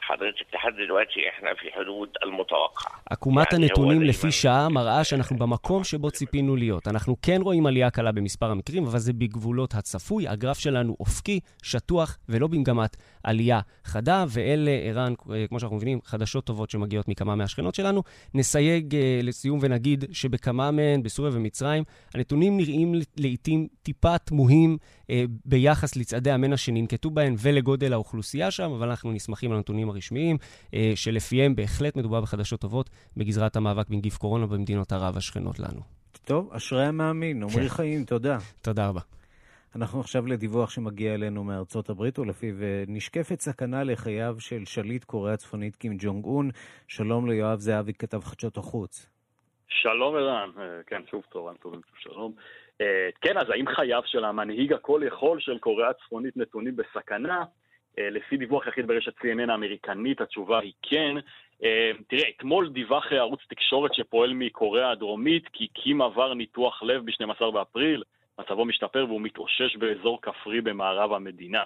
حضرتك لحد دلوقتي احنا في حدود المتوقع. עקומת يعني הנתונים هو לפי שעה מראה שאנחנו במקום שבו ציפינו להיות. אנחנו כן רואים עלייה קלה במספר המקרים, אבל זה בגבולות הצפוי. הגרף שלנו אופקי, שטוח ולא במגמת עלייה חדה, ואלה, ערן, אה, כמו שאנחנו מבינים, חדשות טובות שמגיעות מכמה מהשכנות שלנו. נסייג אה, לסיום ונגיד שבכמה מהן, בסוריה ומצרים, הנתונים נראים לעיתים טיפה תמוהים אה, ביחס לצעדי המנע שננקטו בהן ולגודל האוכלוסייה שם, אבל אנחנו נסמכים על הנתונים הרשמיים, אה, שלפיהם בהחלט מדובר בחדשות טובות בגזרת המאבק בנגיף קורונה במדינות ערב השכנות לנו. טוב, אשרי המאמין, עמרי כן. חיים, תודה. תודה רבה. אנחנו עכשיו לדיווח שמגיע אלינו מארצות הברית, ולפיו אה, נשקפת סכנה לחייו של שליט קוריאה הצפונית קים ג'ונג און. שלום ליואב זהבי, כתב חדשות החוץ. שלום ערן, אה, כן, שוב צהריים טובים, שוב שלום. אה, כן, אז האם חייו של המנהיג הכל יכול של קוריאה הצפונית נתונים בסכנה? אה, לפי דיווח יחיד ברשת CNN האמריקנית, התשובה היא כן. אה, תראה, אתמול דיווח ערוץ תקשורת שפועל מקוריאה הדרומית כי קים עבר ניתוח לב ב-12 באפריל, מצבו משתפר והוא מתאושש באזור כפרי במערב המדינה.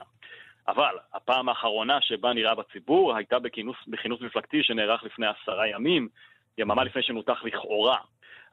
אבל הפעם האחרונה שבה נראה בציבור הייתה בכינוס, בכינוס מפלגתי שנערך לפני עשרה ימים, יממה לפני שנותח לכאורה.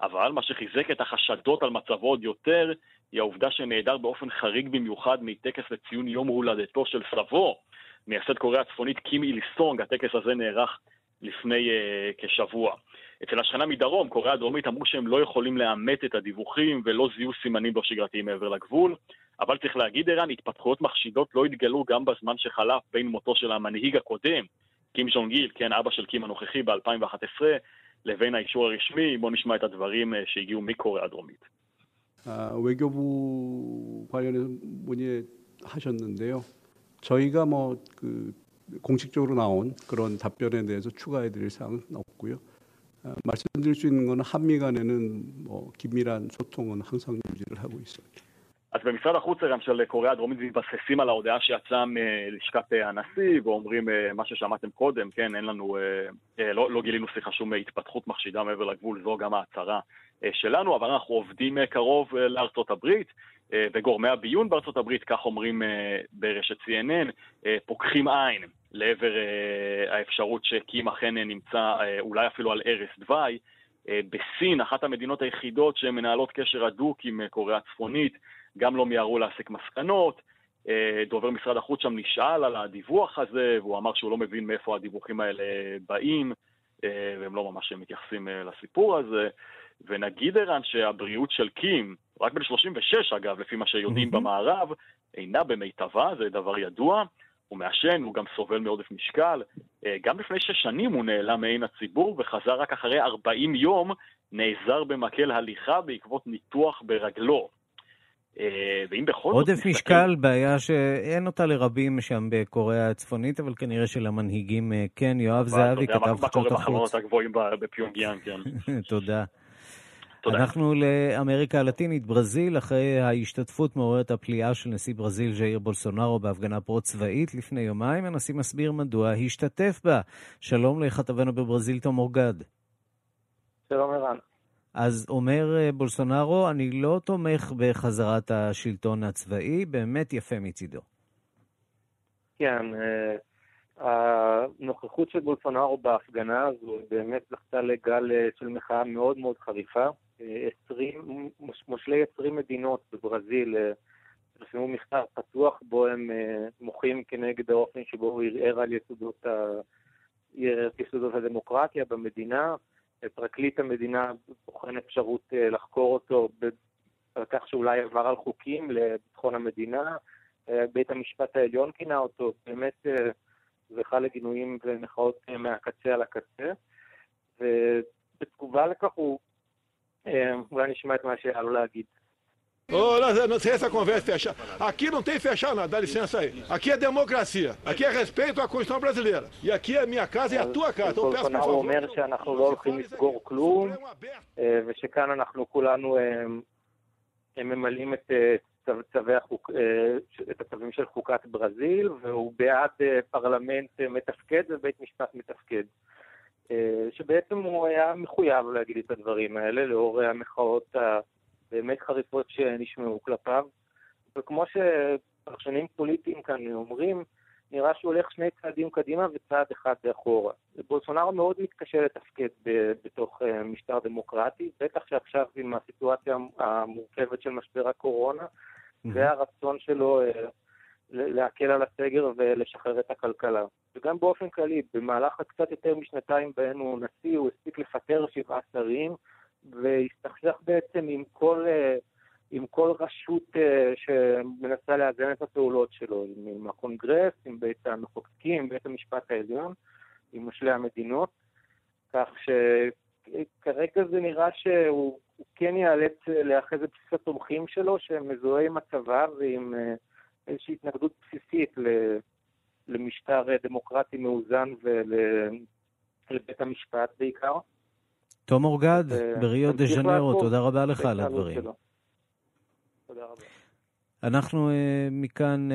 אבל מה שחיזק את החשדות על מצבו עוד יותר, היא העובדה שנעדר באופן חריג במיוחד מטקס לציון יום הולדתו של סבו, מייסד קוריאה הצפונית קים איליסונג, הטקס הזה נערך לפני uh, כשבוע. אצל השכנה מדרום, קוריאה הדרומית אמרו שהם לא יכולים לאמת את הדיווחים ולא זיהו סימנים לא שגרתיים מעבר לגבול, אבל צריך להגיד, ערן, התפתחויות מחשידות לא התגלו גם בזמן שחלף בין מותו של המנהיג הקודם, קים ז'ונג כן, אבא של קים הנוכחי ב-2011, לבין האישור הרשמי. בואו נשמע את הדברים אה, שהגיעו מקוריאה הדרומית. 아, 외교부 관련해서 문의하셨는데요. 저희가 뭐 그 공식적으로 나온 그런 답변에 대해서 추가해드릴 사항은 없고요. 아, 말씀드릴 수 있는 것은 한미 간에는 뭐 긴밀한 소통은 항상 유지를 하고 있습니다. אז במשרד החוץ ערן של קוריאה הדרומית מתבססים על ההודעה שיצאה מלשכת אה, הנשיא ואומרים אה, מה ששמעתם קודם, כן, אין לנו, אה, לא, לא גילינו סליחה שום התפתחות מחשידה מעבר לגבול, זו גם ההצהרה שלנו, אבל אנחנו עובדים קרוב לארצות הברית וגורמי הביון בארצות הברית, כך אומרים ברשת CNN, פוקחים עין לעבר האפשרות שקים אכן נמצא אולי אפילו על ערש דווי. בסין, אחת המדינות היחידות שמנהלות קשר הדוק עם קוריאה הצפונית, גם לא מיהרו להסיק מסקנות. דובר משרד החוץ שם נשאל על הדיווח הזה, והוא אמר שהוא לא מבין מאיפה הדיווחים האלה באים, והם לא ממש מתייחסים לסיפור הזה. ונגיד ערן שהבריאות של קים, רק בן 36 אגב, לפי מה שיודעים mm-hmm. במערב, אינה במיטבה, זה דבר ידוע. הוא מעשן, הוא גם סובל מעודף משקל. גם לפני שש שנים הוא נעלם מעין הציבור וחזר רק אחרי 40 יום, נעזר במקל הליכה בעקבות ניתוח ברגלו. ואם בכל זאת... עודף משקל, בעיה שאין אותה לרבים שם בקוריאה הצפונית, אבל כנראה שלמנהיגים כן. יואב זהבי כתב חדשות החוץ. מה קורה בחברות הגבוהים בפיונגיאן, כן. תודה. תודה. אנחנו לאמריקה הלטינית, ברזיל, אחרי ההשתתפות מעוררת הפליאה של נשיא ברזיל ז'איר בולסונארו בהפגנה פרו-צבאית לפני יומיים, הנשיא מסביר מדוע השתתף בה. שלום לכתבנו בברזיל, תום אורגד. שלום ערן. אז אומר בולסונארו, אני לא תומך בחזרת השלטון הצבאי, באמת יפה מצידו. כן, הנוכחות של בולסונארו בהפגנה הזו באמת זכתה לגל של מחאה מאוד מאוד חריפה. 20, מושלי 20 מדינות בברזיל פרסמו מכתב פתוח בו הם מוחים כנגד האופן שבו הוא ערער על יסודות, ה... יסודות הדמוקרטיה במדינה. פרקליט המדינה בוחן אפשרות לחקור אותו על כך שאולי עבר על חוקים לביטחון המדינה. בית המשפט העליון כינה אותו, באמת זכה לגינויים ומחאות מהקצה על הקצה. ובתגובה לכך הוא, אולי נשמע את מה שהיה לו להגיד. Ô, não, não sei essa conversa fechada. Aqui não tem fechar nada, dá licença aí. Aqui é democracia. Aqui é respeito à Constituição brasileira. E aqui é minha casa e a tua casa. Então peço por favor. אומר שאנחנו לא הולכים לסגור כלום, ושכאן אנחנו כולנו ממלאים את צווי החוק, את הצווים של חוקת ברזיל, והוא בעד פרלמנט מתפקד ובית משפט מתפקד. שבעצם הוא היה מחויב להגיד את הדברים האלה, לאור המחאות באמת חריפות שנשמעו כלפיו. וכמו שפרשנים פוליטיים כאן אומרים, נראה שהוא הולך שני צעדים קדימה וצעד אחד אחורה. בולסונארו מאוד מתקשה לתפקד בתוך אה, משטר דמוקרטי, בטח שעכשיו עם הסיטואציה המורכבת של משבר הקורונה, mm-hmm. והרצון שלו אה, להקל על הסגר ולשחרר את הכלכלה. וגם באופן כללי, במהלך הקצת יותר משנתיים בהן הוא נשיא, הוא הספיק לפטר שבעה שרים, והסתכסך בעצם עם כל... Uh, עם כל רשות uh, שמנסה לאזן את הפעולות שלו, עם, הקונגרס, עם בית המחוקקים, עם בית המשפט העליון, עם מושלי המדינות, כך שכרגע זה נראה שהוא כן ייאלץ לאחז את בסיס התומכים שלו, שמזוהה עם הצבא ועם uh, איזושהי התנגדות בסיסית למשטר דמוקרטי מאוזן ולבית המשפט בעיקר. תום אורגד, בריו דה ז'נרו, תודה רבה לך על הדברים. שלו. תודה רבה. אנחנו uh, מכאן uh,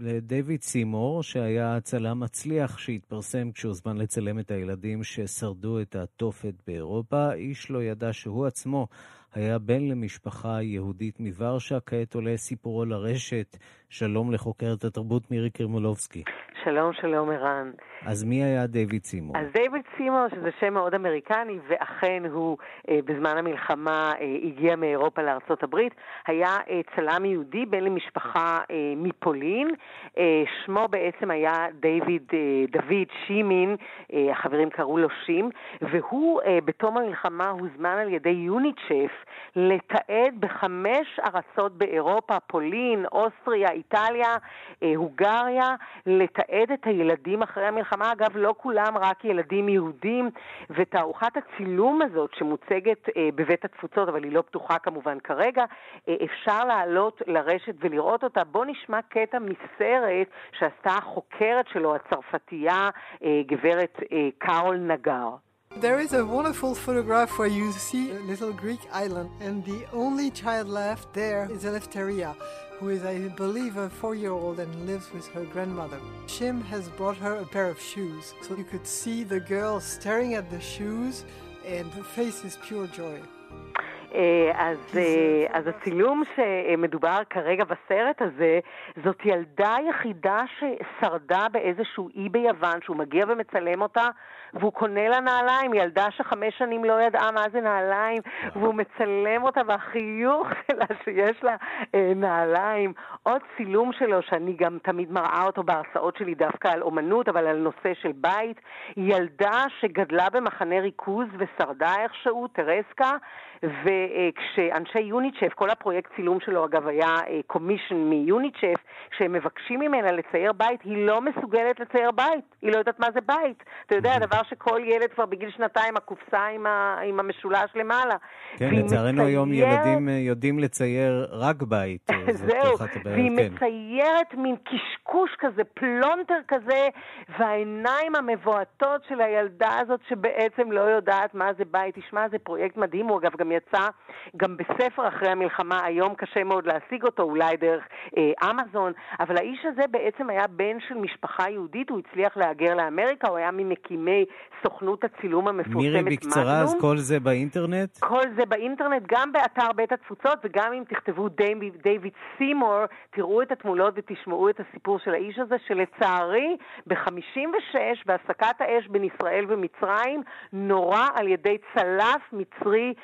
לדייוויד סימור, שהיה צלם מצליח שהתפרסם כשהוזמן לצלם את הילדים ששרדו את התופת באירופה. איש לא ידע שהוא עצמו היה בן למשפחה יהודית מוורשה. כעת עולה סיפורו לרשת. שלום לחוקרת התרבות מירי קרמולובסקי. שלום, שלום ערן. אז מי היה דיוויד סימור? אז דיוויד סימור, שזה שם מאוד אמריקני, ואכן הוא אה, בזמן המלחמה אה, הגיע מאירופה לארצות הברית, היה אה, צלם יהודי בן למשפחה אה, מפולין. אה, שמו בעצם היה דיוויד אה, דוד שימין, אה, החברים קראו לו שים, והוא אה, בתום המלחמה הוזמן על ידי יוניצ'ף לתעד בחמש ארצות באירופה, פולין, אוסטריה, איטליה, אה, הונגריה, לתעד את הילדים אחרי המלחמה. אגב, לא כולם רק ילדים יהודים, ותערוכת הצילום הזאת שמוצגת אה, בבית התפוצות, אבל היא לא פתוחה כמובן כרגע, אה, אפשר לעלות לרשת ולראות אותה. בואו נשמע קטע מסרט שעשתה החוקרת שלו, הצרפתייה, גברת קארול נגר. There is a wonderful photograph where you see a little Greek island, and the only child left there is Eleftheria. who is, I believe, a four year old and lives with her grandmother. Shim has brought her a pair of shoes, so you could see the girl staring at the shoes, and her face is pure joy. אז, אז הצילום שמדובר כרגע בסרט הזה, זאת ילדה יחידה ששרדה באיזשהו אי ביוון, שהוא מגיע ומצלם אותה והוא קונה לה נעליים, ילדה שחמש שנים לא ידעה מה זה נעליים, והוא מצלם אותה, והחיוך שלה שיש לה אה, נעליים. עוד צילום שלו, שאני גם תמיד מראה אותו בהרצאות שלי דווקא על אומנות, אבל על נושא של בית. ילדה שגדלה במחנה ריכוז ושרדה איכשהו, טרסקה, וכשאנשי יוניסף, כל הפרויקט צילום שלו אגב היה commission אה, מיוניסף, כשהם מבקשים ממנה לצייר בית, היא לא מסוגלת לצייר בית, היא לא יודעת מה זה בית. אתה יודע, הדבר שכל ילד כבר בגיל שנתיים, הקופסה עם, ה, עם המשולש למעלה. כן, לצערנו מצייר... היום ילדים אה, יודעים לצייר רק בית. אה, זהו, והיא כן. מציירת מין קשקוש כזה, פלונטר כזה, והעיניים המבועטות של הילדה הזאת שבעצם לא יודעת מה זה בית. תשמע, זה פרויקט מדהים, הוא אגב גם יצא גם בספר אחרי המלחמה, היום קשה מאוד להשיג אותו, אולי דרך אה, אמזון, אבל האיש הזה בעצם היה בן של משפחה יהודית, הוא הצליח להגר לאמריקה, הוא היה ממקימי סוכנות הצילום המפורסמת מירי, בקצרה, אז כל זה באינטרנט? כל זה באינטרנט, גם באתר בית התפוצות, וגם אם תכתבו דיוויד, סימור, תראו את התמונות ותשמעו את הסיפור של האיש הזה, שלצערי, ב-56, בהפסקת האש בין ישראל ומצרים, נורה על ידי צלף מצרי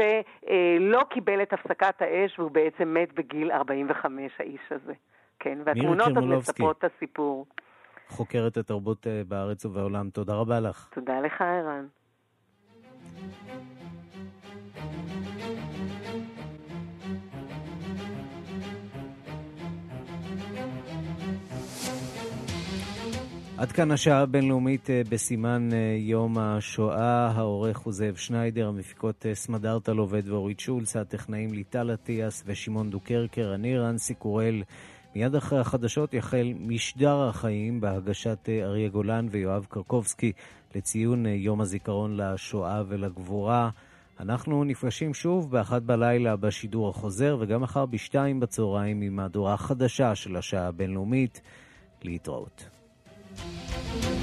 שלא קיבל את הפסקת האש, והוא בעצם מת בגיל 45, האיש הזה. כן, והתמונות עוד מספרות את הסיפור. חוקרת התרבות אה, בארץ ובעולם. תודה רבה לך. תודה לך, ערן. עד כאן השעה הבינלאומית אה, בסימן אה, יום השואה. העורך הוא זאב שניידר, המפיקות סמדארטה לובד ואורית שולץ, הטכנאים ליטל אטיאס ושמעון דוקרקר, אני רנסי קורל. מיד אחרי החדשות יחל משדר החיים בהגשת אה, אריה גולן ויואב קרקובסקי לציון אה, יום הזיכרון לשואה ולגבורה. אנחנו נפגשים שוב באחת בלילה בשידור החוזר וגם מחר בשתיים בצהריים עם מהדורה חדשה של השעה הבינלאומית. להתראות. Música